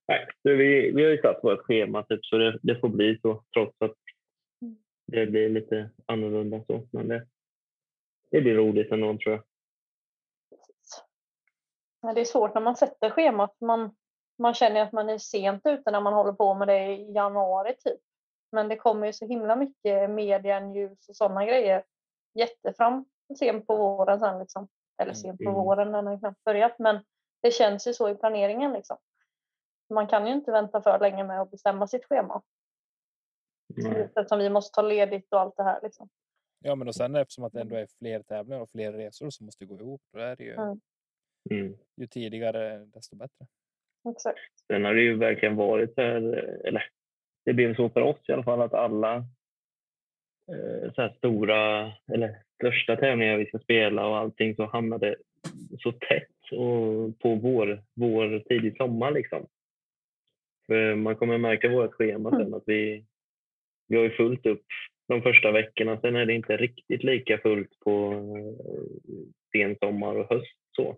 Speaker 4: nej, så vi, vi har ju satt vårt schema typ, så det, det får bli så trots att
Speaker 3: Mm.
Speaker 4: det blir lite annorlunda så. Men det, det blir roligt ändå tror jag.
Speaker 3: Men det är svårt när man sätter schemat. Man, man känner att man är sent ute när man håller på med det i januari typ. Men det kommer ju så himla mycket medialjus och sådana grejer jättefram sent på våren sen liksom. Eller sent på
Speaker 4: Mm.
Speaker 3: våren, den har ju knappt börjat. Men det känns ju så i planeringen liksom. Man kan ju inte vänta för länge med att bestämma sitt schema.
Speaker 4: Nej.
Speaker 3: Eftersom vi måste ta ledigt och allt det här liksom.
Speaker 2: Ja, men och sen eftersom att det ändå är fler tävlingar och fler resor som måste gå ihop. Då är det ju,
Speaker 3: Mm.
Speaker 4: Mm.
Speaker 2: ju tidigare desto bättre.
Speaker 3: Exakt.
Speaker 4: Sen har det ju verkligen varit så här, eller det blev så för oss i alla fall att alla eh, så stora eller största tävlingar vi ska spela och allting så hamnade så tätt och på vår, vår tidig sommar liksom. För man kommer märka vårt schema sen att vi, vi har ju fullt upp de första veckorna. Sen är det inte riktigt lika fullt på eh, sen sommar och höst så.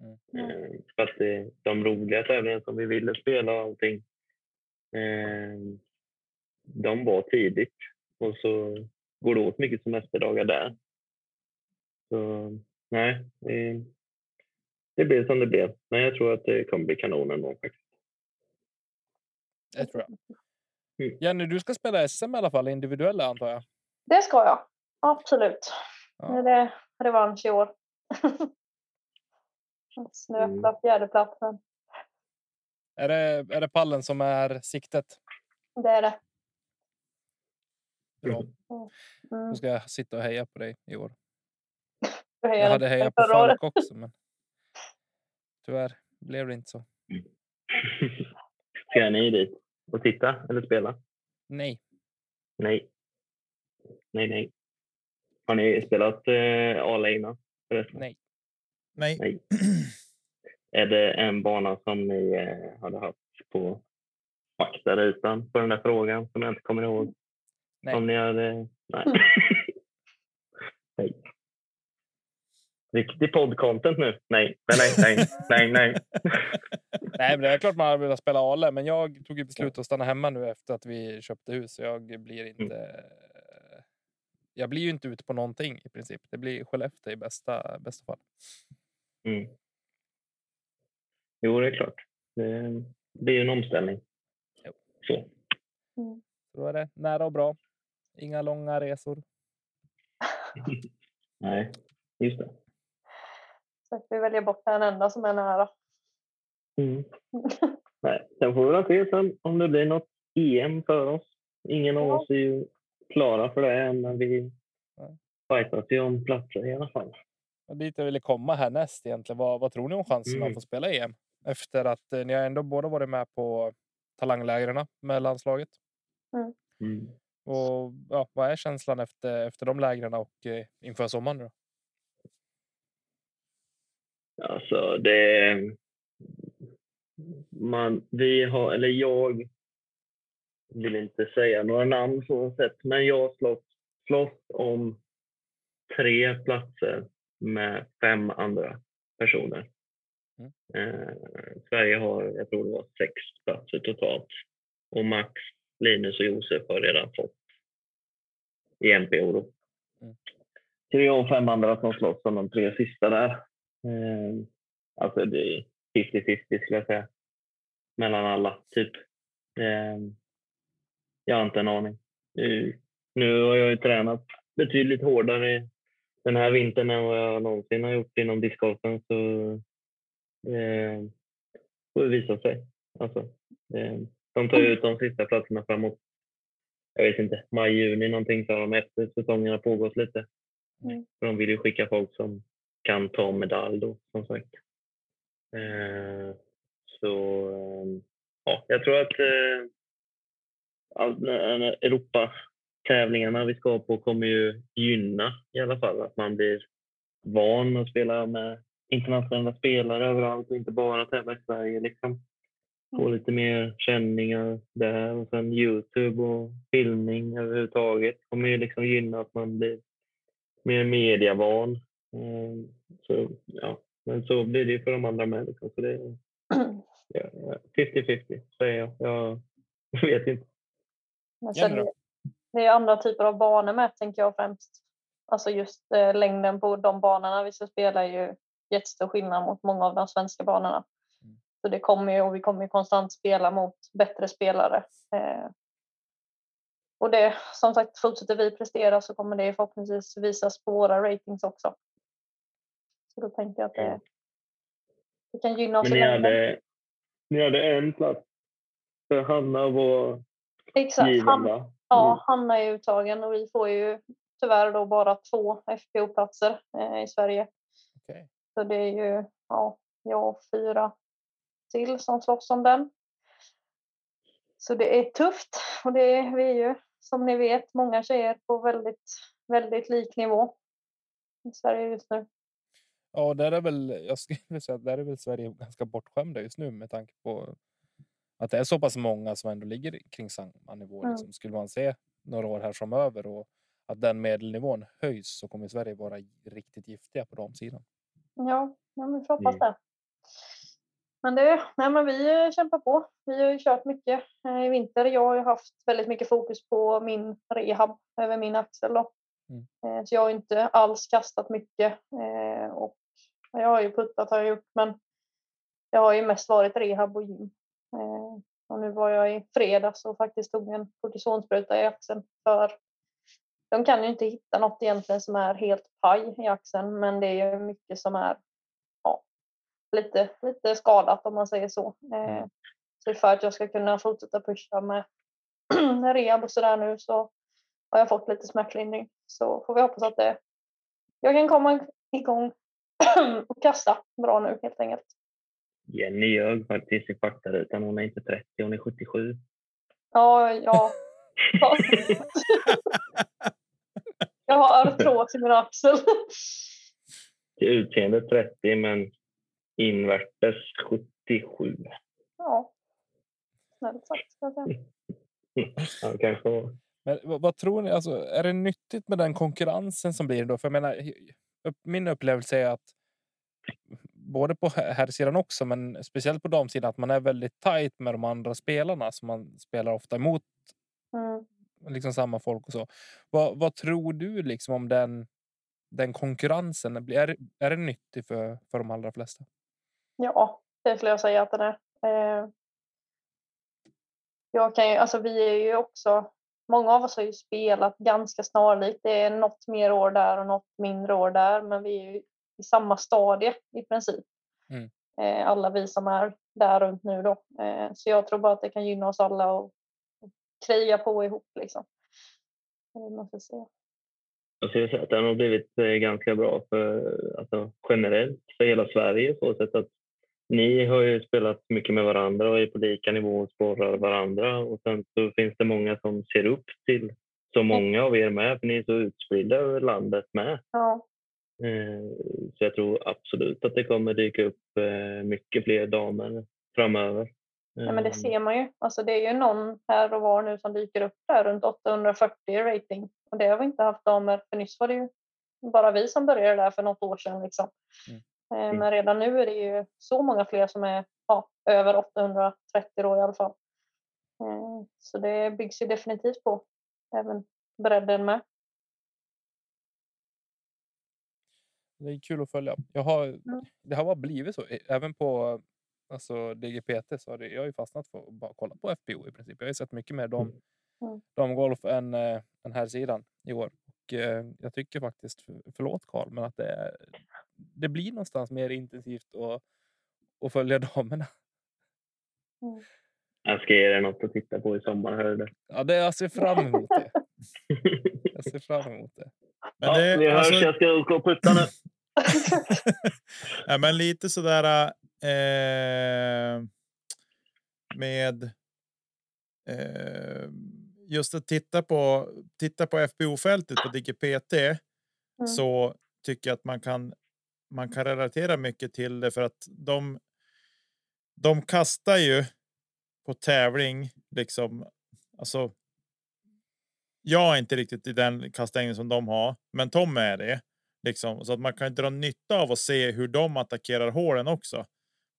Speaker 2: Mm.
Speaker 4: Eh, För att det, de roliga tävlingarna som vi ville spela och allting, eh, de var tidigt. Och så går det åt mycket semesterdagar där. Så nej, det, det blev som det blev. Men jag tror att det kommer bli kanon ändå faktiskt.
Speaker 2: Det tror jag.
Speaker 4: Mm.
Speaker 2: Jenny, du ska spela SM i alla fall, individuella antar jag.
Speaker 3: Det ska jag. Absolut.
Speaker 2: Ja.
Speaker 3: Är det revansch i år. Snöpla fjärdeplatsen.
Speaker 2: Är det, är det pallen som är siktet?
Speaker 3: Det är det.
Speaker 2: Bra.
Speaker 3: Mm.
Speaker 2: Då ska jag sitta och heja på dig i år. Jag hade hejat
Speaker 3: på.
Speaker 2: Falk också, men tyvärr blev det inte så.
Speaker 4: Ska ni dit och titta eller spela?
Speaker 2: Nej,
Speaker 4: Nej. Nej, nej. Har ni spelat eh, Ale innan? förresten?
Speaker 2: nej.
Speaker 1: Nej.
Speaker 4: Nej. Är det en bana som ni eh, hade haft på faktarutan på den där frågan som jag inte kommer ihåg?
Speaker 2: Nej.
Speaker 4: Om ni hade... Nej. nej. Riktig poddcontent nu. Nej, nej, nej, nej, nej, nej.
Speaker 2: Nej, men det är klart man hade velat spela Ale, men jag tog beslut att stanna hemma nu efter att vi köpte hus. Så jag blir inte. Jag blir ju inte ute på någonting i princip. Det blir Skellefteå i bästa bästa fall.
Speaker 4: Mm. Jo, det är klart. Det blir ju en omställning.
Speaker 2: Jo.
Speaker 4: Så.
Speaker 3: Mm.
Speaker 2: Så då är det nära och bra. Inga långa resor.
Speaker 4: Nej, just det.
Speaker 3: Så att vi väljer bort den enda som är nära.
Speaker 4: Mm. Nej, sen får vi väl se sen om det blir något EM för oss. Ingen av
Speaker 3: Ja.
Speaker 4: oss är ju klara för det än, men vi fightas ju om platser i alla fall.
Speaker 2: Och dit jag ville komma härnäst egentligen. Vad, vad tror ni om chansen
Speaker 4: Mm.
Speaker 2: att få spela EM? Efter att eh, ni har ändå båda varit med på talanglägren med landslaget.
Speaker 4: Mm.
Speaker 2: Och ja, vad är känslan efter, efter de lägren och eh, inför sommaren? Då?
Speaker 4: Alltså, det... Man, vi har, eller jag vill inte säga några namn så sett, men jag slåss, slåss om tre platser med fem andra personer.
Speaker 2: Mm.
Speaker 4: Eh, Sverige har, jag tror det var sex platser totalt. Och Max, Linus och Josef har redan fått i NPO. Då.
Speaker 2: Mm.
Speaker 4: Så det är jag och fem andra som slåss om de tre sista där. Eh, alltså det är 50-50 skulle jag säga. Mellan alla, typ. Eh, jag har inte en aning. Nu, nu har jag ju tränat betydligt hårdare den här vintern än vad jag någonsin har gjort inom discgolfen. Så eh, får det visa sig. Alltså, eh, de tar ju ut de sista platserna framåt, jag vet inte, maj, juni någonting sa de efter säsongen har pågått lite.
Speaker 3: Mm.
Speaker 4: De vill ju skicka folk som kan ta medalj då, som sagt. Eh, så eh, ja, jag tror att eh, all, när Europa-tävlingarna vi ska på kommer ju gynna i alla fall att man blir van att spela med internationella spelare överallt och inte bara tävla i Sverige. Liksom. Få lite mer känningar där och sen Youtube och filmning överhuvudtaget kommer ju liksom gynna att man blir mer mediavan. Eh, Så, ja. Men så blir det ju för de andra med. Liksom. Så det är ja, ja, 50-50 säger jag. Jag vet inte.
Speaker 3: Men sen? Det- är andra typer av banor med, tänker jag främst. Alltså just eh, längden på de banorna vi ska spela är ju jättestor skillnad mot många av de svenska banorna.
Speaker 2: Mm.
Speaker 3: Så det kommer ju, och vi kommer ju konstant spela mot bättre spelare. Eh, och det, som sagt, fortsätter vi prestera så kommer det förhoppningsvis visas på våra ratings också. Så då tänker jag att det,
Speaker 4: Mm.
Speaker 3: det kan gynna oss
Speaker 4: Men ni hade, ni hade en plats för Hanna var
Speaker 3: Exakt.
Speaker 4: given va?
Speaker 3: Ja, Hanna är uttagen och vi får ju tyvärr då bara två FPO-platser eh, i Sverige.
Speaker 2: Okej.
Speaker 3: Så det är ju ja, jag och fyra till som slåss om den. Så det är tufft och det är vi är ju som ni vet många tjejer på väldigt, väldigt lik nivå i Sverige just nu.
Speaker 2: Ja, där är väl, jag skulle säga att där är väl Sverige ganska bortskämda just nu med tanke på att det är så pass många som ändå ligger kring samma nivå.
Speaker 3: Mm.
Speaker 2: Liksom. Skulle man se några år här framöver och att den medelnivån höjs så kommer Sverige vara riktigt giftiga på de sidan.
Speaker 3: Ja, ja men vi får hoppas det. Men, det, nej, men vi eh, kämpar på. Vi har ju kört mycket eh, i vinter. Jag har ju haft väldigt mycket fokus på min rehab över min axel.
Speaker 2: Mm.
Speaker 3: Eh, Så jag har inte alls kastat mycket. Och jag har ju puttat har jag gjort men det har ju mest varit rehab och gym. Eh, Och nu var jag i fredags och faktiskt tog en kortisonspruta i axeln för de kan ju inte hitta något egentligen som är helt paj i axeln men det är ju mycket som är ja, lite, lite skadat om man säger så. Eh,
Speaker 2: Mm.
Speaker 3: så för att jag ska kunna fortsätta pusha med rehab och sådär nu så har jag fått lite smärtlindring. Så får vi hoppas att det, jag kan komma igång och kasta bra nu helt enkelt.
Speaker 4: Jenny ljög faktiskt i faktarutan. Hon är inte 30, hon är 77.
Speaker 3: Ja, ja. Jag har artros i min axel.
Speaker 4: Till utseende 30, men invärtes 77.
Speaker 3: Ja. Snällt sagt, ska jag säga.
Speaker 4: Ja, kanske var.
Speaker 2: Men vad, vad tror ni? Alltså, är det nyttigt med den konkurrensen som blir då? För jag menar, upp, min upplevelse är att både på här sidan också, men speciellt på damsidan, att man är väldigt tajt med de andra spelarna som man spelar ofta emot.
Speaker 3: Mm.
Speaker 2: Liksom samma folk och så. Vad, vad tror du liksom om den, den konkurrensen? Är, är det nyttigt för, för de allra flesta?
Speaker 3: Ja, det skulle jag säga att den är. Eh, jag kan ju, alltså vi är ju också, många av oss har ju spelat ganska snarlikt. Det är något mer år där och något mindre år där, men vi är ju i samma stadie i princip.
Speaker 2: Mm.
Speaker 3: Eh, alla vi som är där runt nu då. Eh, så jag tror bara att det kan gynna oss alla och, kriga på ihop liksom. Måste jag säga.
Speaker 4: Jag skulle säga att den har blivit eh, ganska bra för, alltså, generellt för hela Sverige så sätt att ni har ju spelat mycket med varandra och är på lika nivå och sporrar varandra och sen så finns det många som ser upp till så många av er med för ni är så utspridda över landet med.
Speaker 3: Ja,
Speaker 4: Eh, Så jag tror absolut att det kommer dyka upp eh, mycket fler damer framöver.
Speaker 3: Ja, men det
Speaker 4: Eh,
Speaker 3: ser man ju. Alltså, det är ju någon här och var nu som dyker upp där runt 840 i rating. Och det har vi inte haft damer. För nyss var det ju bara vi som började där för något år sedan. Liksom.
Speaker 2: Mm.
Speaker 3: Eh, Men redan nu är det ju så många fler som är ja, över 830 då i alla fall. Eh, Så det byggs ju definitivt på. Även bredden med.
Speaker 2: Det är kul att följa. Jag har,
Speaker 3: Mm.
Speaker 2: Det har bara blivit så. Ä- Även på alltså, DGPT så har det, jag har ju fastnat för att bara kolla på FPO i princip. Jag har ju sett mycket mer dam,
Speaker 3: Mm.
Speaker 2: damgolf än eh, den här sidan i år. Och, eh, jag tycker faktiskt, för- förlåt Karl, men att det, är, det blir någonstans mer intensivt att, att följa damerna.
Speaker 4: Jag ska ge er något att titta på i sommar. Hör du det?
Speaker 2: Ja, det, jag ser fram emot det. Jag ser fram emot det.
Speaker 1: Men
Speaker 4: ja,
Speaker 1: det,
Speaker 4: vi hörs.
Speaker 1: alltså-
Speaker 4: Jag ska åka och putta nu.
Speaker 1: Ja, men lite sådär eh, med eh, just att titta på titta på FBO-fältet på DGPT
Speaker 3: Mm.
Speaker 1: så tycker jag att man kan man kan relatera mycket till det för att de. De kastar ju på tävling liksom. Alltså. Jag är inte riktigt i den kastlängden som de har, men Tom är det liksom så att man kan dra nytta av att se hur de attackerar hålen också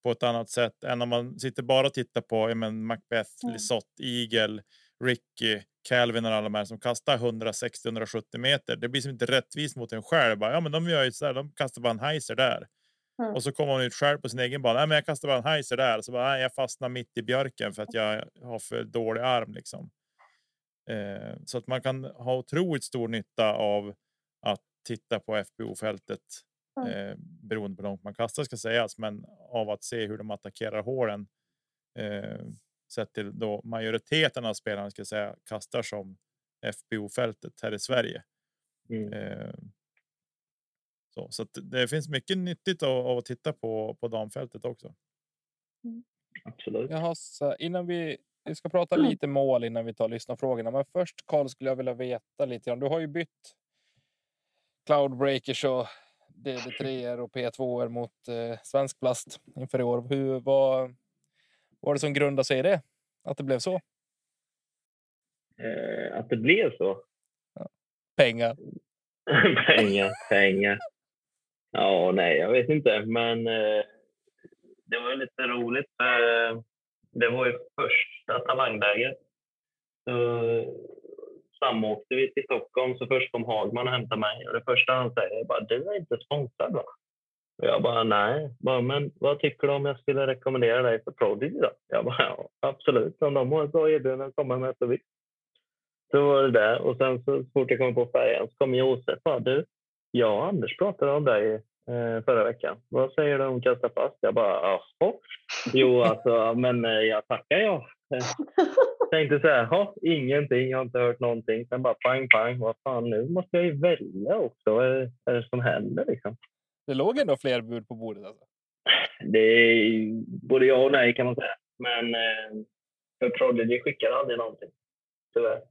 Speaker 1: på ett annat sätt än om man sitter bara och tittar på men Macbeth,
Speaker 3: Mm.
Speaker 1: Lisotte, Eagle, Ricky, Calvin och alla de här som kastar 160-170 meter. Det blir som inte rättvist mot en själv. Bara, ja, men de gör ju så här. De kastar bara en heiser där
Speaker 3: Mm.
Speaker 1: och så kommer man ut själv på sin egen bana. Nej, men jag kastar bara en heiser där så bara nej, jag fastnar mitt i björken för att jag har för dålig arm liksom. Eh, så att man kan ha otroligt stor nytta av att titta på FBO-fältet
Speaker 3: Mm.
Speaker 1: eh, beroende på hur långt man kastar ska sägas, men av att se hur de attackerar hålen. Eh, sett till då majoriteten av spelarna ska jag säga kastar som FBO-fältet här i Sverige.
Speaker 4: Mm.
Speaker 1: Eh, så så att det finns mycket nyttigt av, av att titta på på damfältet också.
Speaker 4: Absolut.
Speaker 2: Jaha, så innan vi, vi ska prata
Speaker 3: Mm.
Speaker 2: lite mål innan vi tar lyssnarfrågorna. Men först Karl skulle jag vilja veta lite grann. Du har ju bytt Cloudbreakers och DD3 och P2 mot eh, svensk plast inför i år. Hur vad, vad var det som grundade sig i det? Att det blev så?
Speaker 4: Eh, att det blev så.
Speaker 2: Pengar.
Speaker 4: pengar, pengar. Ja, nej, jag vet inte, men eh, det var ju lite roligt. Eh, det var ju första talanglägret. Så eh, samåkte vi till Stockholm, så först kom Hagman och hämtade mig. Och det första han säger är bara, du är inte sponsrad va? Och jag bara, nej. Bara, men vad tycker du om jag skulle rekommendera dig för Prodigy då? Jag bara, ja, absolut. Om de har ett bra erbjudande kommer med så visst. Så var det där. Och sen så, så fort jag kom på färjan så kom Josef och bara, du, jag och Anders pratade om dig förra veckan. Vad säger du om kasta fast? Jag bara, jaha. Jo, alltså, men eh, jag tackar jag. Eh, Tänkte så här, jaha, ingenting, jag har inte hört någonting. Sen bara pang, pang, vad fan, nu måste jag ju välja också. Vad är, det som händer liksom?
Speaker 2: Det låg ändå fler bud på bordet. Alltså.
Speaker 4: Det är både ja och nej kan man säga. Men eh, för Prodigy skickar aldrig någonting. Tyvärr.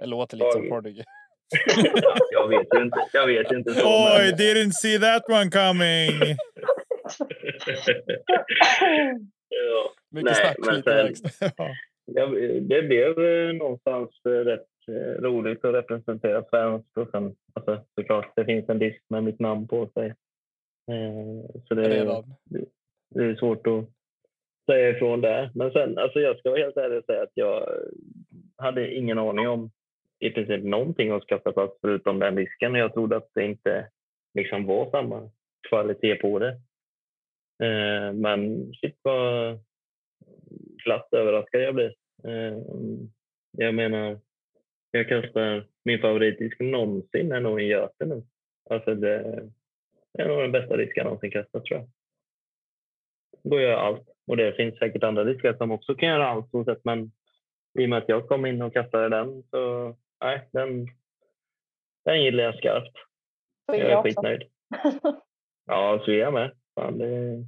Speaker 2: Det låter lite som. Prodigy.
Speaker 4: jag vet ju inte. Jag vet inte. Så,
Speaker 1: Oj,
Speaker 4: men-
Speaker 1: didn't see that one coming!
Speaker 4: ja.
Speaker 2: Mycket
Speaker 4: Nej,
Speaker 2: snack,
Speaker 4: men sen-
Speaker 2: verkstad.
Speaker 1: Ja.
Speaker 4: Det blev eh, någonstans eh, rätt eh, roligt att representera fans. Och sen, alltså, såklart, det finns en disk med mitt namn på sig. Så det,
Speaker 2: Redan.
Speaker 4: det är svårt att säga ifrån där. Men sen, alltså jag ska vara helt ärlig och säga att jag hade ingen aning om i princip någonting att skaffa fast förutom den disken. Jag trodde att det inte liksom var samma kvalitet på det. Eh, Men shit vad glatt överraskad jag blir. Eh, Jag menar, jag kastar min favoritdisk någonsin är nog en Göte nu. Alltså det är nog den bästa disken jag någonsin kastat tror jag. Då gör jag allt. Och det finns säkert andra diskar som också kan göra allt så sätt. men i och med att jag kom in och kastade den så nej, den, den gillar jag skarpt.
Speaker 3: Så
Speaker 4: Jag är
Speaker 3: jag
Speaker 4: skitnöjd. Ja, Svea med. Fan, det är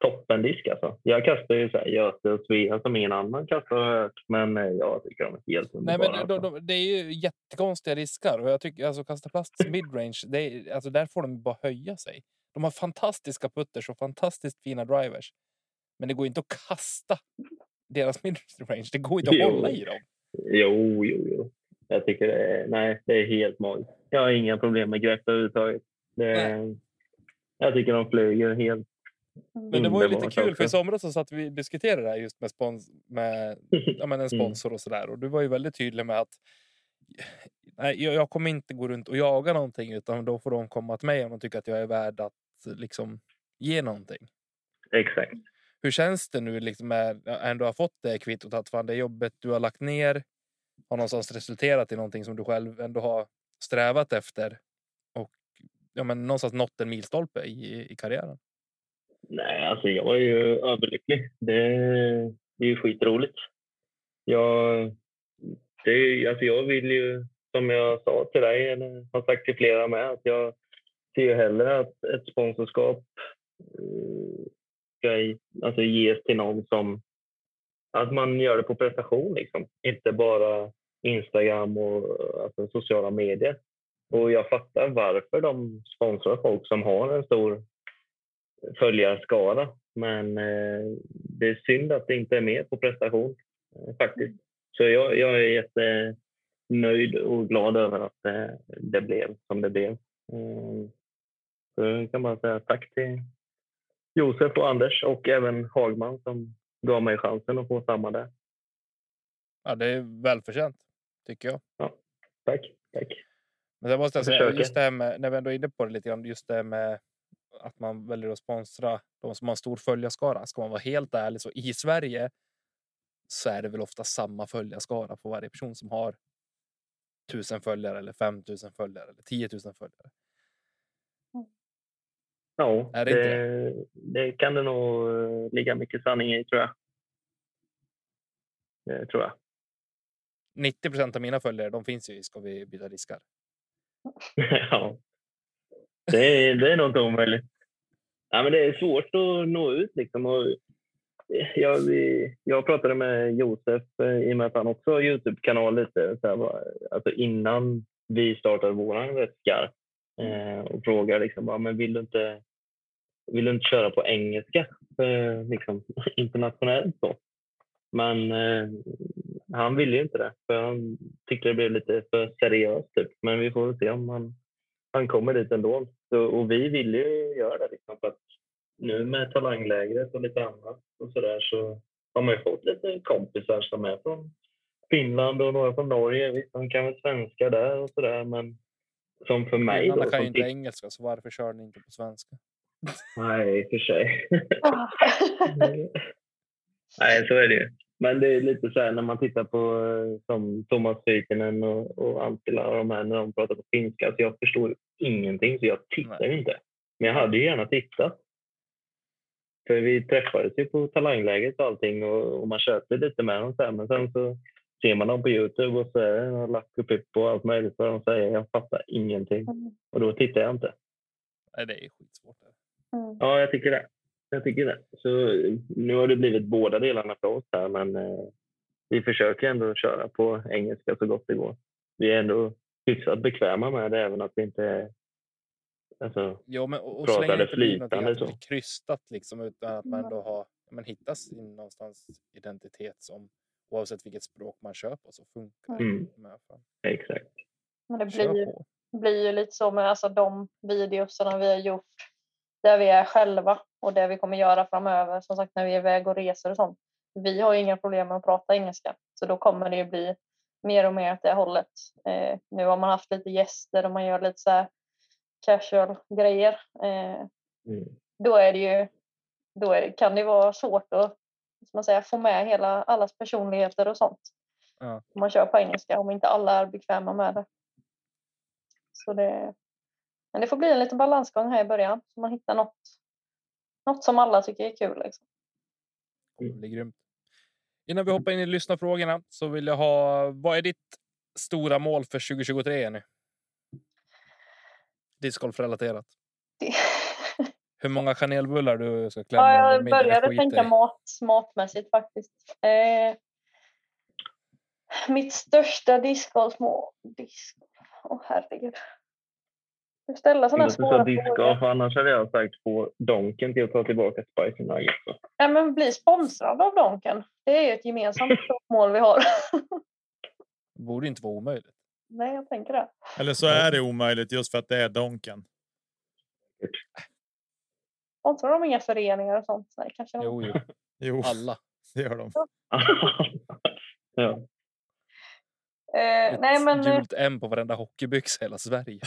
Speaker 4: toppendisk alltså. Jag kastar ju så här Göte och Svea som ingen annan kastar har jag hört, men eh, jag tycker de är helt
Speaker 2: Nej,
Speaker 4: underbara.
Speaker 2: men de,
Speaker 4: alltså.
Speaker 2: de, det är ju jättekonstiga riskar och jag tycker alltså kasta plasts midrange, det är, alltså där får de bara höja sig. De har fantastiska putters och fantastiskt fina drivers. Men det går inte att kasta deras midrange. Det går inte att
Speaker 4: Jo.
Speaker 2: hålla i dem.
Speaker 4: Jo, jo, jo. Jag tycker det är, nej, det är helt magiskt. Jag har inga problem med grepp överhuvudtaget. Det, jag tycker de flyger helt...
Speaker 2: Men det var ju lite kul för i
Speaker 4: också.
Speaker 2: somras så satt vi diskuterade det här just med, spons, med ja, men en sponsor och sådär. Och du var ju väldigt tydlig med att nej, jag, kommer inte gå runt och jaga någonting utan då får de komma till mig om de tycker att jag är värd att liksom ge någonting.
Speaker 4: Exakt.
Speaker 2: Hur känns det nu liksom med ändå har fått det kvittot att fan det jobbet du har lagt ner har någonstans resulterat i någonting som du själv ändå har strävat efter och ja, men någonstans nått en milstolpe i, i karriären?
Speaker 4: Nej, alltså jag är ju överlycklig. Det, det är ju skitroligt. Jag, det är, alltså jag vill ju, som jag sa till dig, eller har sagt till flera med, att jag ser ju hellre att ett sponsorskap eh, ska alltså ges till någon som... Att man gör det på prestation, liksom. inte bara Instagram och alltså, sociala medier. Och jag fattar varför de sponsrar folk som har en stor följarskara. Men eh, det är synd att det inte är mer på prestation eh, faktiskt. Så jag, jag är jättenöjd och glad över att det, det blev som det blev. Mm. Så jag kan bara säga tack till Josef och Anders och även Hagman som gav mig chansen att få samma där.
Speaker 2: Ja, det är välförtjänt tycker jag.
Speaker 4: Tack, tack.
Speaker 2: Men sen måste jag säga, just det här med, när vi ändå är inne på det lite grann, just det med att man väljer att sponsra de som har en stor följarskara. Ska man vara helt ärlig så i Sverige så är det väl ofta samma följarskara på varje person som har tusen följare eller 5000 följare eller 10 000 följare.
Speaker 4: Ja,
Speaker 2: Är det
Speaker 4: det, det kan det nog ligga mycket sanning i tror jag. Det tror jag.
Speaker 2: 90 procent av mina följare, de finns ju i Ska vi byta diskar?
Speaker 4: ja. Det är, det är nog inte omöjligt. Ja, men det är svårt att nå ut. Liksom. Och jag, jag pratade med Josef eh, i och med att han också har Youtube-kanal lite så här, alltså innan vi startade våran rätt eh, och frågade liksom, men vill, du inte, vill du inte köra på engelska liksom, eh, liksom, internationellt så. Men han ville ju inte det för han tyckte det blev lite för seriöst. Typ. Men vi får väl se om han, han kommer dit ändå. Så, och vi vill ju göra det liksom, för att nu med talanglägret och lite annat och så där så har man ju fått lite kompisar som är från Finland och några från Norge. Visst, de kan väl svenska där och så där men som för mig då,
Speaker 2: kan ju inte engelska, så varför kör ni inte på svenska?
Speaker 4: Nej, i och för sig. Nej, så är det ju. Men det är lite så här när man tittar på eh, som Thomas Fytinen och, och Antila och de här när de pratar på finska. Så jag förstår ingenting så jag tittar
Speaker 2: Nej.
Speaker 4: inte. Men jag hade ju gärna tittat. För vi träffades ju på talangläget och allting och, och man köpte lite med dem sen. Men sen så ser man dem på Youtube och så är det någon lack och pipp och allt möjligt vad de säger. Jag fattar ingenting. Och då tittar jag inte.
Speaker 2: Nej, det är skitsvårt.
Speaker 3: Mm.
Speaker 4: Ja, jag tycker det. Jag tycker det. Så nu har det blivit båda delarna för oss här, men eh, vi försöker ändå köra på engelska så gott det går. Vi är ändå hyfsat bekväma med det, även att vi inte. Alltså,
Speaker 2: Ja, men och, och
Speaker 4: Pratar
Speaker 2: så länge
Speaker 4: det
Speaker 2: det inte
Speaker 4: flytande
Speaker 2: att det
Speaker 4: så.
Speaker 2: blir krystat liksom, utan att man
Speaker 3: Mm.
Speaker 2: ändå har ja, men hittar sin någonstans identitet som oavsett vilket språk man kör på så funkar det.
Speaker 4: Mm.
Speaker 2: Fan,
Speaker 4: exakt.
Speaker 3: Men det blir, blir ju lite så med alltså, de videosarna vi har gjort där vi är själva och det vi kommer göra framöver. Som sagt när vi är iväg och reser och sånt. Vi har inga problem med att prata engelska så då kommer det ju bli mer och mer åt det hållet. Eh, nu har man haft lite gäster och man gör lite så casual grejer. Eh,
Speaker 4: Mm.
Speaker 3: då är det ju då det, kan det vara svårt att man säger, få med hela allas personligheter och sånt.
Speaker 2: Ja.
Speaker 3: Om man kör på engelska om inte alla är bekväma med det. Så det, men det får bli en liten balansgång här i början så man hittar något, något som alla tycker är kul. Liksom.
Speaker 2: Det blir grymt. Innan vi hoppar in i lyssnarfrågorna så vill jag ha. Vad är ditt stora mål för 2023 nu? Discgolf-relaterat.
Speaker 3: Det-
Speaker 2: Hur många kanelbullar du ska klämma?
Speaker 3: Ja, jag började tänka mat, matmässigt faktiskt. Eh, mitt största discgolfmål. Disc... Åh herregud. Du ställer sådana svåra frågor.
Speaker 4: annars hade jag sagt få Donken till att ta tillbaka Spicy Nuggets.
Speaker 3: Ja, men bli sponsrad av Donken. Det är ju ett gemensamt mål vi har.
Speaker 2: Det borde inte vara omöjligt.
Speaker 3: Nej, jag tänker det.
Speaker 1: Eller så är det omöjligt just för att det är Donken.
Speaker 3: Sponsrar de inga föreningar och sånt? Nej, kanske.
Speaker 2: Jo, jo.
Speaker 1: Jo,
Speaker 2: alla.
Speaker 1: det gör de.
Speaker 4: ja.
Speaker 2: Ett
Speaker 3: nej, men
Speaker 2: gult M på varenda hockeybyxa i hela Sverige.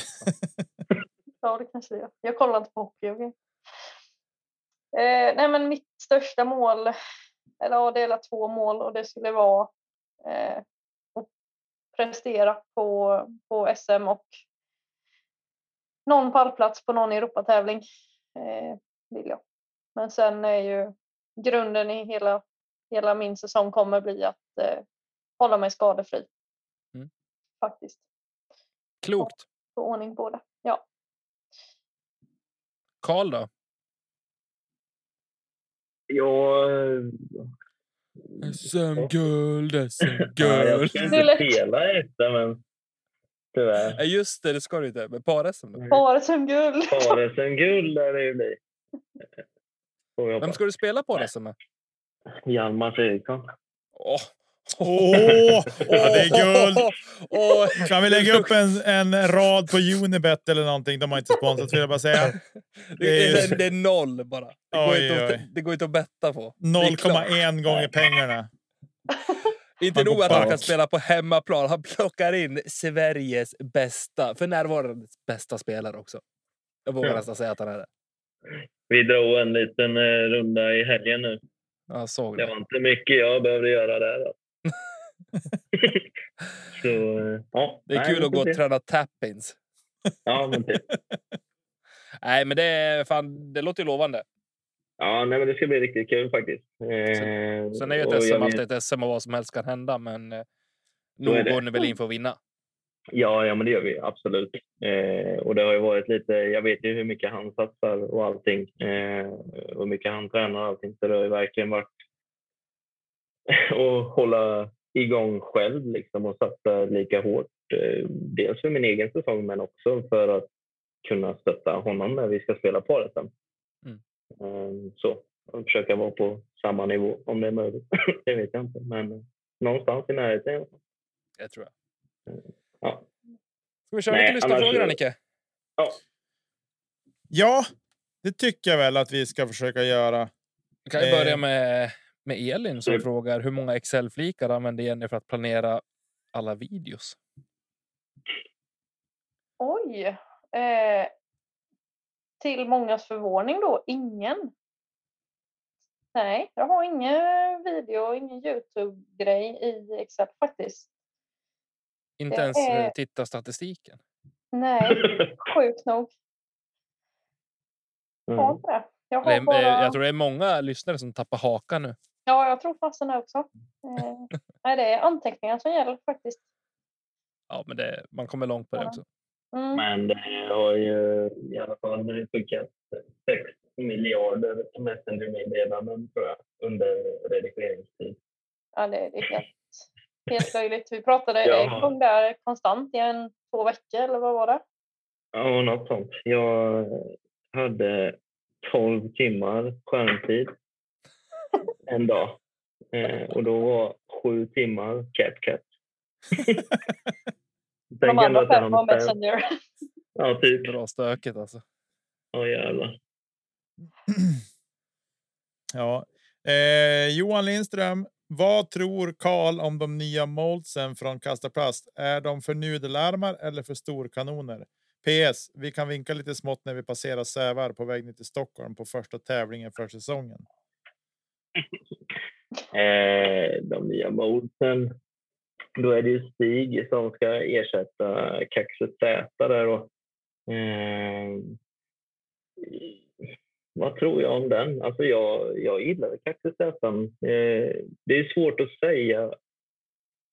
Speaker 3: Ja, det kanske det är. Jag kollar inte på hockey. okej. Eh, nej, men mitt största mål, eller ja, det är två mål och det skulle vara eh, att prestera på, på SM och någon pallplats på någon Europatävling eh, vill jag. Men sen är ju grunden i hela, hela min säsong kommer bli att eh, hålla mig skadefri.
Speaker 2: Mm.
Speaker 3: Faktiskt.
Speaker 2: Klokt.
Speaker 3: Få ordning på det. Ja.
Speaker 2: Karl då?
Speaker 4: Jag,
Speaker 2: SM-guld,
Speaker 4: ja, jag
Speaker 2: SM-guld.
Speaker 4: ska
Speaker 3: Det är
Speaker 4: inte spela i SM, men tyvärr.
Speaker 2: Just det, det ska du inte. Men par-SM då?
Speaker 3: Par som guld.
Speaker 4: Bara sen guld lär det ju bli.
Speaker 2: Vem ska du spela par-SM med?
Speaker 4: Hjalmar Fredriksson.
Speaker 2: Åh!
Speaker 1: Åh, ja, det är guld.
Speaker 2: Åh,
Speaker 1: Kan vi lägga upp en, en rad på Unibet eller någonting? De har inte sponsrat vill jag bara säga.
Speaker 2: det, är,
Speaker 1: Det
Speaker 2: det är noll bara. Det går,
Speaker 1: Oj,
Speaker 2: inte,
Speaker 1: oj.
Speaker 2: att, det går inte att betta på. Det är klart.
Speaker 1: 0,1 gånger pengarna.
Speaker 2: Inte
Speaker 1: går
Speaker 2: nog att han kan spela på hemmaplan. Han plockar in Sveriges bästa, för närvarande bästa spelare också. Jag vågar
Speaker 4: Ja.
Speaker 2: nästan säga att han är det.
Speaker 4: Vi drog en liten eh, runda i helgen nu.
Speaker 2: Jag såg
Speaker 4: Det
Speaker 2: det.
Speaker 4: var inte mycket jag behövde göra där. Då. Så, ja.
Speaker 2: Det är
Speaker 4: Nej,
Speaker 2: kul att gå
Speaker 4: se.
Speaker 2: och träna tap-ins.
Speaker 4: Ja, men typ.
Speaker 2: Nej, men det, fan, det låter ju lovande.
Speaker 4: Ja, nej, men det ska bli riktigt kul faktiskt. Eh,
Speaker 2: Sen är ju ett SM alltid ett SM och vad som helst kan hända, men eh, nog går ni väl in för att vinna.
Speaker 4: Ja, ja, men det gör vi absolut. Eh, och det har ju varit lite, jag vet ju hur mycket han satsar och allting. Eh, och hur mycket han tränar och allting. Så det har ju verkligen varit att hålla igång själv liksom och satsa lika hårt. Eh, dels för min egen säsong men också för att kunna stötta honom när vi ska spela paret sen.
Speaker 2: Mm.
Speaker 4: Eh, så och försöka vara på samma nivå om det är möjligt. det vet jag inte, men någonstans i närheten.
Speaker 2: Det tror jag.
Speaker 4: Ja.
Speaker 2: Ska vi köra
Speaker 4: Nej,
Speaker 2: lite lyssnarfrågor,
Speaker 4: annars-
Speaker 2: Nicke?
Speaker 1: Ja, det tycker jag väl att vi ska försöka göra.
Speaker 2: Vi kan ju börja
Speaker 1: Eh.
Speaker 2: med, med Elin som
Speaker 4: Mm.
Speaker 2: frågar hur många Excel-flikar använder Jenny för att planera alla videos?
Speaker 3: Oj. Eh, till mångas förvåning då, ingen. Nej, jag har ingen video, ingen Youtube-grej i Excel faktiskt.
Speaker 2: Inte
Speaker 3: Det
Speaker 2: ens
Speaker 3: är-
Speaker 2: eh, titta statistiken.
Speaker 3: Nej, sjukt nog.
Speaker 4: Mm.
Speaker 3: det. Jag,
Speaker 2: Det
Speaker 3: har
Speaker 2: är,
Speaker 3: bara...
Speaker 2: eh, Jag tror det är många lyssnare som tappar hakan nu.
Speaker 3: Ja, jag tror fasen också. Eh, nej, det är anteckningar som gäller faktiskt.
Speaker 2: Ja, men det, man kommer långt på det
Speaker 3: Ja.
Speaker 2: också.
Speaker 3: Mm.
Speaker 4: Men det har ju i alla fall skickat 6 miljarder Messenger-meddelanden tror jag under redigeringstid.
Speaker 3: Ja, det, det är helt, helt löjligt. Vi pratade
Speaker 4: Ja.
Speaker 3: en gång där konstant i en två veckor, eller vad var det?
Speaker 4: Ja, något sånt. Jag hade 12 timmar skärmtid en dag. Eh, och då var sju timmar CapCut.
Speaker 3: De andra fem var. Messenger.
Speaker 4: Ja, typ.
Speaker 2: Bra stökigt alltså.
Speaker 4: Ja, jävlar.
Speaker 1: Ja. Eh, Johan Lindström, vad tror Karl om de nya moldsen från Kasta Plast? Är de för nudelarmar eller för storkanoner? PS. Vi kan vinka lite smått när vi passerar Sävar på väg ner till Stockholm på första tävlingen för säsongen.
Speaker 4: Eh, de nya modesen. Då är det ju Stig som ska ersätta Kaxet Z där då. Eh, vad tror jag om den? Alltså jag, jag gillar Kaxet Z. Eh, det är svårt att säga.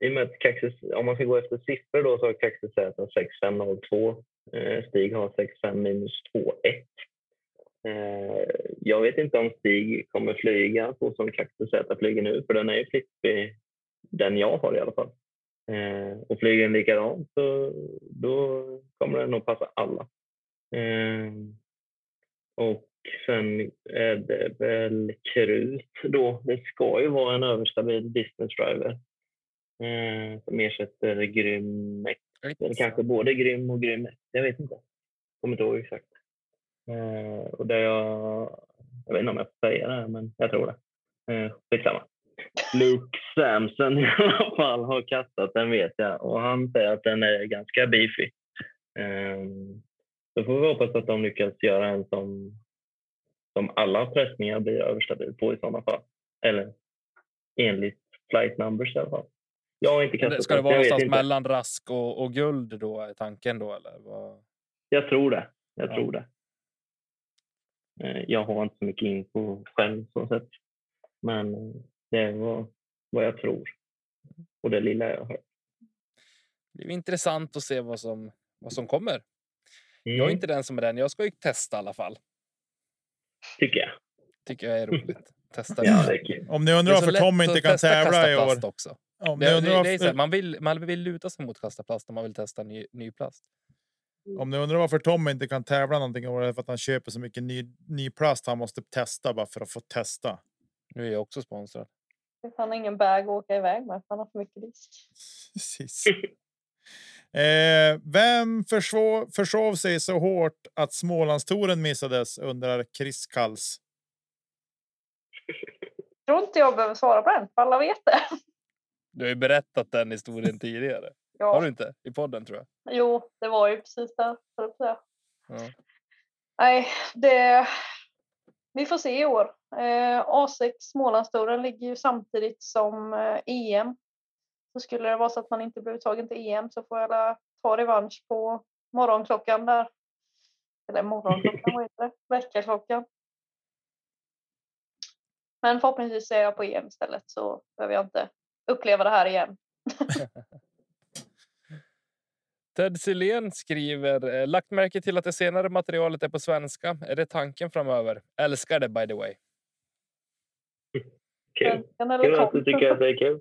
Speaker 4: I och med att Kaxis, om man ska gå efter siffror då så har Kaxus Z 6502. Eh, Stig har 65 minus 21. Eh, jag vet inte om Stig kommer flyga så som Cactus Z flyger nu, för den är ju flippig, den jag har i alla fall. Eh, och flyger den likadant så då kommer den nog passa alla. Eh, och sen är det väl krut då. Det ska ju vara en överstabil business driver som ersätter grym eller kanske både grym och grym Jag vet inte. Kommer inte ihåg exakt. Eh, och det jag, jag vet inte om jag får säga det, men jag tror det. Eh, skitsamma. Luke Samson i alla fall har kastat den vet jag och han säger att den är ganska beefy. Eh, så får vi hoppas att de lyckas göra en som, som alla pressningar blir överstabil på i sådana fall. Eller enligt flight numbers i alla fall. Jag har inte kastat
Speaker 2: Ska det vara någonstans
Speaker 4: inte.
Speaker 2: mellan rask och, och guld då är tanken då eller? Vad?
Speaker 4: Jag tror det. Jag
Speaker 2: Ja.
Speaker 4: tror det. Eh, Jag har inte så mycket info själv så sett. Men eh, det är vad, jag tror. Och det lilla jag har.
Speaker 2: Det är intressant att se vad som, vad som kommer.
Speaker 4: Mm,
Speaker 2: Jag är inte den som är den. Jag ska ju testa i alla fall.
Speaker 4: Tycker jag.
Speaker 2: Tycker jag är roligt. Testa
Speaker 4: Ja, är.
Speaker 1: Om ni undrar varför
Speaker 2: lätt
Speaker 1: Tom
Speaker 2: att
Speaker 1: inte kan tävla i
Speaker 2: plast
Speaker 1: år.
Speaker 2: Också.
Speaker 1: Om ni
Speaker 2: Det,
Speaker 1: undrar
Speaker 2: det, det är så här, man, vill, man vill luta sig mot kasta plast om man vill testa ny, ny plast.
Speaker 1: Om ni undrar varför Tom inte kan tävla någonting är det för att han köper så mycket ny, ny plast han måste testa bara för att få testa.
Speaker 2: Nu är jag också sponsrad.
Speaker 3: Han har ingen bag att åka iväg med, för han har för mycket disk.
Speaker 1: Precis. Eh, vem försov, försov sig så hårt att Smålandstouren missades undrar Chris Kalls.
Speaker 3: tror inte jag behöver svara på den, för alla vet det.
Speaker 2: Du har ju berättat den historien tidigare. Har
Speaker 3: Ja,
Speaker 2: du inte? I podden tror jag.
Speaker 3: jo, det var ju precis där.
Speaker 2: Ja.
Speaker 3: Nej, det... Vi får se i år. Eh, A6 Smålandstouren ligger ju samtidigt som eh, EM. Så skulle det vara så att man inte blir uttagen till EM så får jag ta revansch på morgonklockan där. Eller morgonklockan, vad heter det? Väckarklockan. Men förhoppningsvis är jag på EM istället så behöver jag inte uppleva det här igen.
Speaker 2: Ted Silén skriver eh, lagt märke till att det senare materialet är på svenska. Är det tanken framöver? Älskar det by the way.
Speaker 4: Kul. Kul att du tycker att det är kul.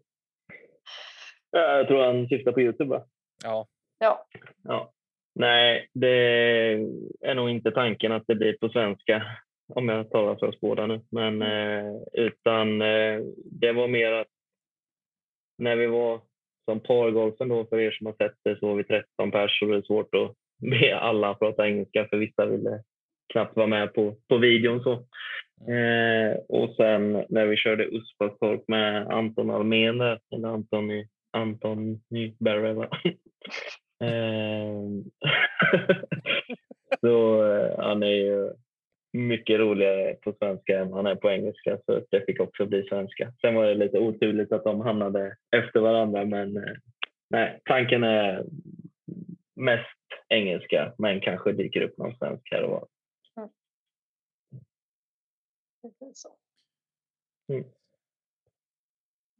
Speaker 4: Ja, Jag tror han syftar på Youtube va?
Speaker 2: Ja,
Speaker 3: Ja,
Speaker 4: Ja. Nej, det är nog inte tanken att det blir på svenska om jag talar för oss båda nu. Men, eh, utan eh, det var mer att när vi var som pargolfen då, för er som har sett det, så var vi 13 pers och det är svårt att be alla prata engelska för vissa ville knappt vara med på, på videon. Så. Eh, och sen när vi körde Uspastorp med Anton Almén där, eller Anton, i- Anton Nyberg va? Eh, så eh, han är ju mycket roligare på svenska än han är på engelska så det fick också bli svenska. Sen var det lite oturligt att de hamnade efter varandra men eh, nej, tanken är mest engelska men kanske dyker upp någon svensk här och var.
Speaker 3: precis så.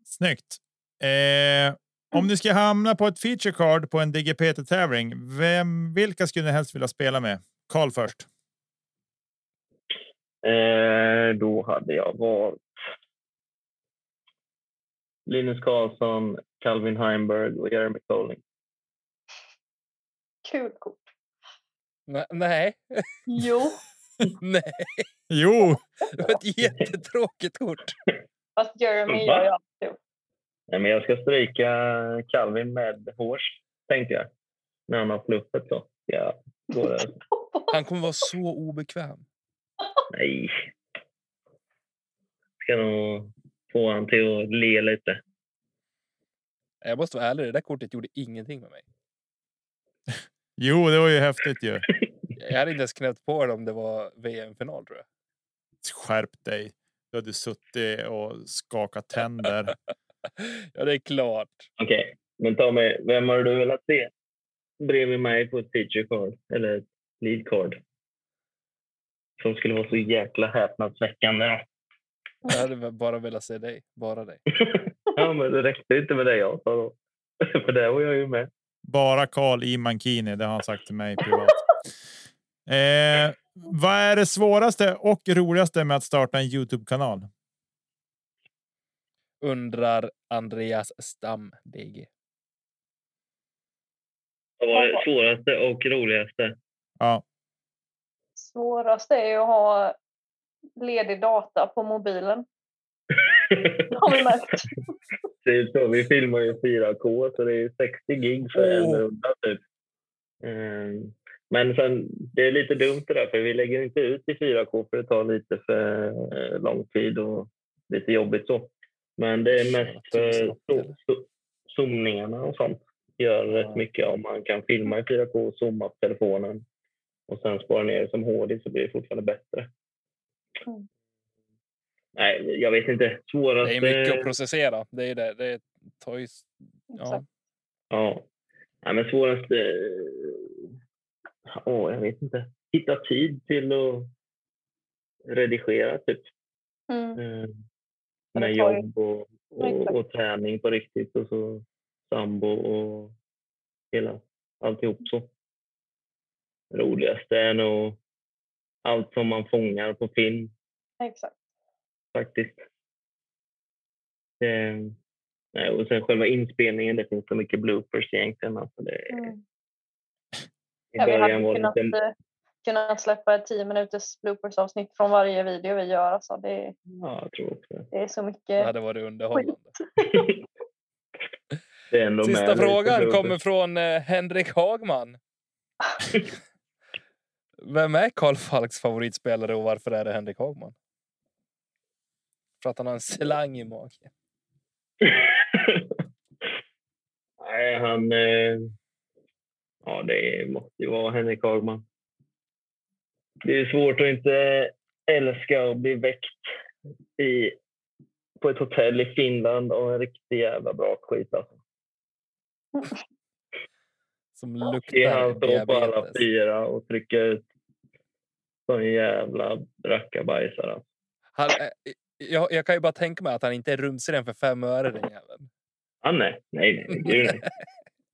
Speaker 1: Snyggt. Eh, Om ni ska hamna på ett feature card på en DGPT-tävling, vem, vilka skulle ni helst vilja spela med? Karl först.
Speaker 4: Eh, då hade jag valt Linus Karlsson, Calvin Heimberg och Jeremy Colling.
Speaker 3: Kul kort.
Speaker 2: Nej,
Speaker 3: Jo,
Speaker 2: nej.
Speaker 1: Jo,
Speaker 2: Det var ett jättetråkigt kort.
Speaker 3: fast Jeremy gör jag alltid.
Speaker 4: Nej, men jag ska stryka Calvin med horse, tänkte jag. När han har fluffet så. Ja, går det.
Speaker 2: Han kommer vara så obekväm.
Speaker 4: Nej. Ska nog få han till att le lite.
Speaker 2: Jag måste vara ärlig, det där kortet gjorde ingenting med mig.
Speaker 1: jo, det var ju häftigt ju.
Speaker 2: Jag hade inte ens knäppt på det om det var VM-final tror jag.
Speaker 1: Skärp dig. Du hade suttit och skakat tänder.
Speaker 2: Ja, det är klart.
Speaker 4: Okej, men ta mig. Vem har du velat se bredvid mig på ett feature card? Eller ett lead card? Som skulle vara så jäkla häpnadsväckande. då.
Speaker 2: Jag hade bara velat se dig. Bara dig.
Speaker 4: ja, men det räckte inte med det jag sa då. För det var jag ju med.
Speaker 1: Bara Karl i mankini, det har han sagt till mig privat. Eh, vad är det svåraste och roligaste med att starta en Youtube-kanal?
Speaker 2: Undrar Andreas Stam, DG.
Speaker 4: Vad var det svåraste och roligaste?
Speaker 1: Ja,
Speaker 3: Svårast är ju att ha ledig data på mobilen. Har vi märkt.
Speaker 4: Är så, vi filmar ju 4K så det är 60 gig för en
Speaker 2: Åh.
Speaker 4: runda typ. Ehm, Men sen, det är lite dumt det där för vi lägger inte ut i 4K för det tar lite för eh, lång tid och lite jobbigt så. Men det är mest för zo- zo- zoomningarna och sånt. Gör rätt mycket om man kan filma i 4K och zooma på telefonen och sen spara ner det som HD så blir det fortfarande bättre.
Speaker 3: Mm.
Speaker 4: Nej, jag vet inte. Svåraste...
Speaker 2: Det är mycket att processera. Det är det. Det tar ju... Ja.
Speaker 4: Ja. ja men svårast... eh, Åh, jag vet inte. Hitta tid till att redigera, typ.
Speaker 3: Mm.
Speaker 4: Eh, Med jobb och, och, och träning på riktigt och så sambo och hela alltihop så. Roligaste är nog allt som man fångar på film
Speaker 3: Exakt.
Speaker 4: faktiskt. Det, nej, och sen själva inspelningen, det finns så mycket bloopers egentligen. Alltså det,
Speaker 3: Mm.
Speaker 4: I
Speaker 3: Ja, vi hade
Speaker 4: det
Speaker 3: kunnat,
Speaker 4: lite...
Speaker 3: eh, kunnat släppa ett 10 minuters bloopers-avsnitt från varje video vi gör. Alltså det,
Speaker 4: Ja, jag tror också det.
Speaker 3: det är så
Speaker 2: Det
Speaker 3: mycket.
Speaker 2: hade varit underhållande.
Speaker 4: det
Speaker 2: Sista frågan kommer från eh, Henrik Hagman. Vem är Karl Falks favoritspelare och varför är det Henrik Hagman? För att han har en slang i magen.
Speaker 4: Nej, han... Eh, ja, det måste ju vara Henrik Hagman. Det är svårt att inte älska och bli väckt i, på ett hotell i Finland av en riktig jävla bra skit. Alltså.
Speaker 2: Som luktar
Speaker 4: han står på alla
Speaker 2: diabetes.
Speaker 4: fyra och trycker ut sån jävla rackabajsare. Alltså.
Speaker 2: Han, eh, jag, jag kan ju bara tänka mig att han inte är rumsren för fem öre den jäveln.
Speaker 4: Ah, nej, nej, nej, gud, nej.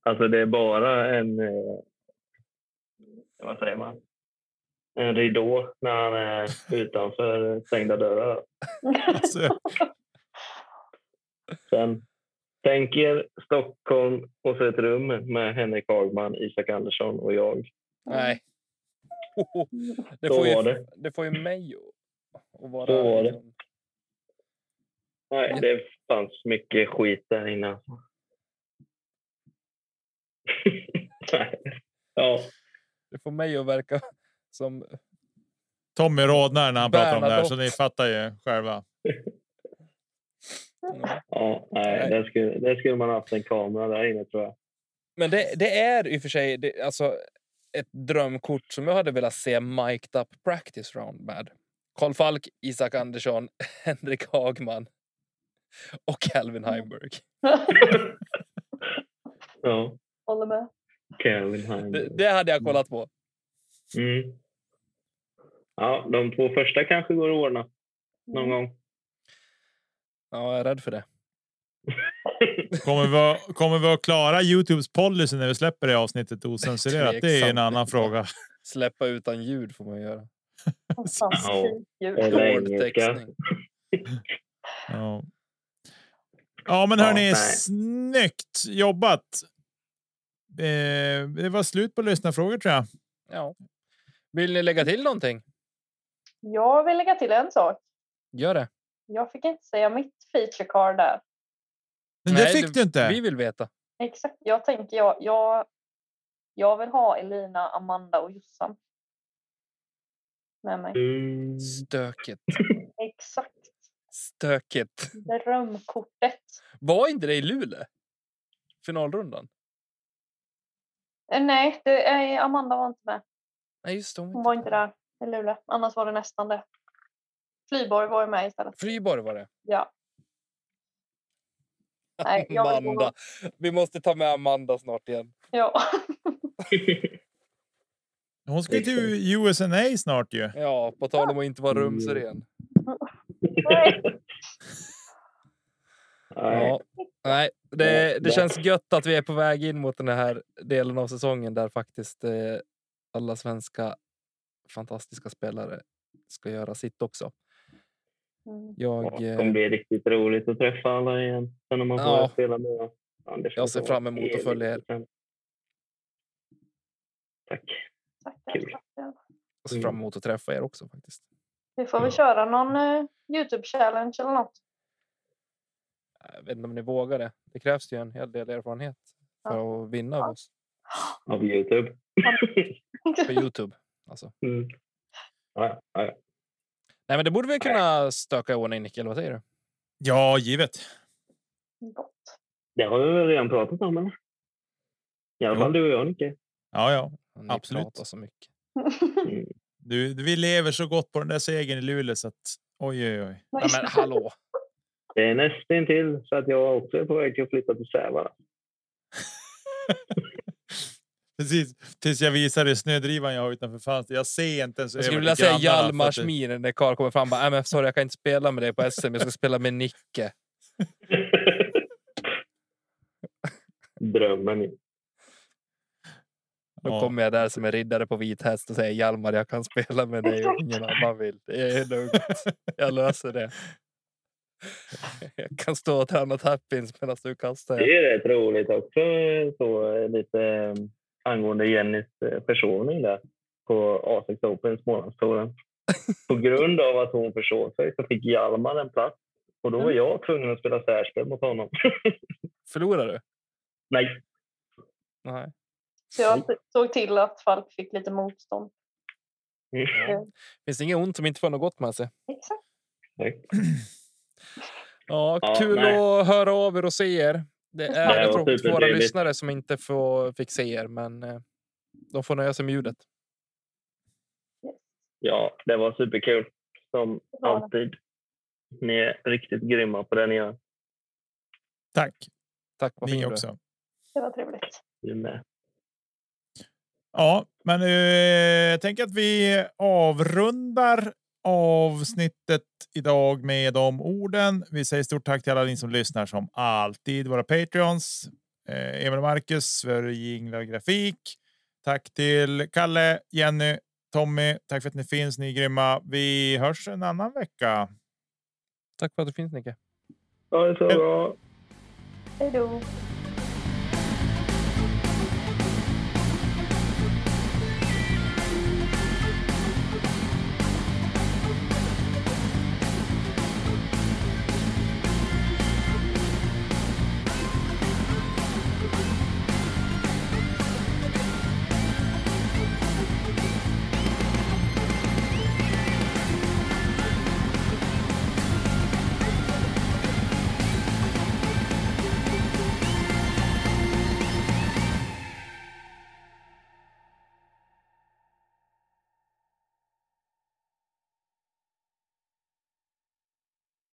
Speaker 4: Alltså det är bara en... Eh, vad säger man? En ridå när han är utanför stängda dörrar.
Speaker 1: alltså,
Speaker 4: Sen tänk er Stockholm och så ett rum med Henrik Hagman, Isak Andersson och jag.
Speaker 2: Nej. Det får, ju,
Speaker 4: det.
Speaker 2: det får ju mig att, vara...
Speaker 4: Så var det.
Speaker 2: liksom-
Speaker 4: Nej, det fanns mycket skit där inne. alltså. Nej. ja,
Speaker 2: Det får mig att verka som...
Speaker 1: Tommy rodnar när han pratar om det här, så ni fattar ju själva.
Speaker 2: Ja.
Speaker 4: ja nej,
Speaker 2: Nej.
Speaker 4: där skulle, där skulle man haft en kamera där inne tror jag.
Speaker 2: Men det, det är i och för sig det, alltså, ett drömkort som jag hade velat se mic'd up practice round med. Karl Falk, Isak Andersson, Henrik Hagman och Calvin Heimberg.
Speaker 4: Ja,
Speaker 3: Håller med.
Speaker 4: Calvin Heim.
Speaker 2: Det, det hade jag kollat på.
Speaker 4: Mm. Ja, de två första kanske går att ordna någon
Speaker 3: Mm.
Speaker 4: gång.
Speaker 2: Ja, jag är rädd för det.
Speaker 1: Kommer vi, att- kommer vi att klara Youtubes policy när vi släpper det avsnittet osensurerat? Det är ju en annan fråga.
Speaker 2: Släppa utan ljud får man göra. Textning.
Speaker 1: Ja, ja men
Speaker 4: Ja,
Speaker 1: hörni,
Speaker 4: nej.
Speaker 1: snyggt jobbat. Eh, det var slut på lyssnarfrågor tror jag.
Speaker 2: Ja. Vill ni lägga till någonting?
Speaker 3: Jag vill lägga till en sak.
Speaker 2: Gör det.
Speaker 3: Jag fick inte säga mitt feature card där.
Speaker 1: Men
Speaker 2: Nej,
Speaker 1: det fick du inte.
Speaker 2: Vi vill veta.
Speaker 3: Exakt. Jag tänker jag, jag, jag vill ha Elina, Amanda och Jossan. Med mig.
Speaker 4: Mm.
Speaker 2: Stökigt.
Speaker 3: Exakt.
Speaker 2: Stökigt.
Speaker 3: Drömkortet.
Speaker 2: Var inte det i Luleå? Finalrundan?
Speaker 3: Eh, Nej, det, eh, Amanda var inte med.
Speaker 2: Nej, just det.
Speaker 3: Hon var inte där i Luleå. Annars var det nästan det. Flyborg var ju med istället.
Speaker 2: Friborg var det.
Speaker 3: Ja. Nej,
Speaker 2: Amanda. Vi måste ta med Amanda snart igen.
Speaker 3: ja.
Speaker 1: Hon ska till USA snart ju.
Speaker 2: Ja, på tal om att inte vara rumsren.
Speaker 3: Nej.
Speaker 4: Nej.
Speaker 2: Ja. Nej, det, det känns gött att vi är på väg in mot den här delen av säsongen där faktiskt eh, alla svenska fantastiska spelare ska göra sitt också.
Speaker 3: Mm.
Speaker 2: Jag,
Speaker 4: Ja, det
Speaker 2: eh,
Speaker 4: kommer bli riktigt roligt att träffa alla igen. Sen när man får
Speaker 2: Ja.
Speaker 4: spela med Anders.
Speaker 2: Jag ser fram emot att följa er.
Speaker 4: Tack. Kul.
Speaker 2: jag ser fram emot att träffa er också faktiskt.
Speaker 3: Vi får väl köra någon eh, Youtube challenge eller något.
Speaker 2: Jag vet inte om ni vågar det. Det krävs ju en hel del erfarenhet för att vinna av oss
Speaker 4: Av Youtube.
Speaker 2: på Youtube. Alltså.
Speaker 4: mm. ja, ja, ja.
Speaker 2: Nej, men det borde vi kunna stöka i ordning, Nicke, eller vad säger du?
Speaker 1: Ja, givet.
Speaker 3: Gott.
Speaker 4: Det har vi väl redan pratat om, eller? I alla fall du och jag, Nicke.
Speaker 1: Ja, ja.
Speaker 2: Ni
Speaker 1: Absolut.
Speaker 2: så mycket.
Speaker 4: Mm.
Speaker 1: Du, vi lever så gott på den där segern i Luleå så att oj, oj, oj.
Speaker 2: Nej, men hallå!
Speaker 4: Det är nästan till så att jag också är på väg till att flytta till Sävara.
Speaker 1: Precis, tills jag visar dig snödrivan jag har utanför fönstret. Jag ser inte ens
Speaker 2: Jag skulle vilja säga Hjalmars
Speaker 1: det-
Speaker 2: min när Karl kommer fram. Bara, "Nej, men sorry, jag kan inte spela med dig på SM. Jag ska spela med Nicke.
Speaker 4: Drömmen.
Speaker 2: Då
Speaker 1: Ja.
Speaker 2: kommer jag där som en riddare på vit häst och säger Hjalmar, jag kan spela med dig om ingen annan vill. Det är lugnt. Jag löser det. Jag kan stå och träna tappins medan du kastar.
Speaker 4: Det är rätt roligt också, så lite angående Jennys eh, försoning där på A6 Open Smålandstouren. På grund av att hon försåg sig så fick Hjalmar en plats och då var jag tvungen att spela särspel mot honom.
Speaker 2: Förlorar du?
Speaker 4: Nej,
Speaker 2: Nej.
Speaker 3: Så jag såg till att Falk fick lite motstånd.
Speaker 2: Finns det inget ont som inte får något gott med sig?
Speaker 3: Exakt.
Speaker 4: nej.
Speaker 2: Ja,
Speaker 4: Ja,
Speaker 2: kul
Speaker 4: nej.
Speaker 2: att höra av er och se er. Det är
Speaker 4: var
Speaker 2: tråkigt för våra lyssnare som inte får, fick se er, men eh, de får nöja sig med ljudet.
Speaker 4: Ja, det var superkul som alltid. Ni är riktigt grymma på det ni gör.
Speaker 1: Tack,
Speaker 2: Tack, vad
Speaker 1: ni också.
Speaker 3: Det var trevligt.
Speaker 4: Du med.
Speaker 1: Ja, men eh, jag tänker att vi avrundar avsnittet idag med de orden. Vi säger stort tack till alla ni som lyssnar som alltid. Våra Patreons, eh, Emil och Marcus för Jingla Grafik. Tack till Kalle, Jenny, Tommy. Tack för att ni finns. Ni är grymma. Vi hörs en annan vecka.
Speaker 2: Tack för att du finns, Nicke.
Speaker 4: Ja, det är så bra.
Speaker 3: Hej då.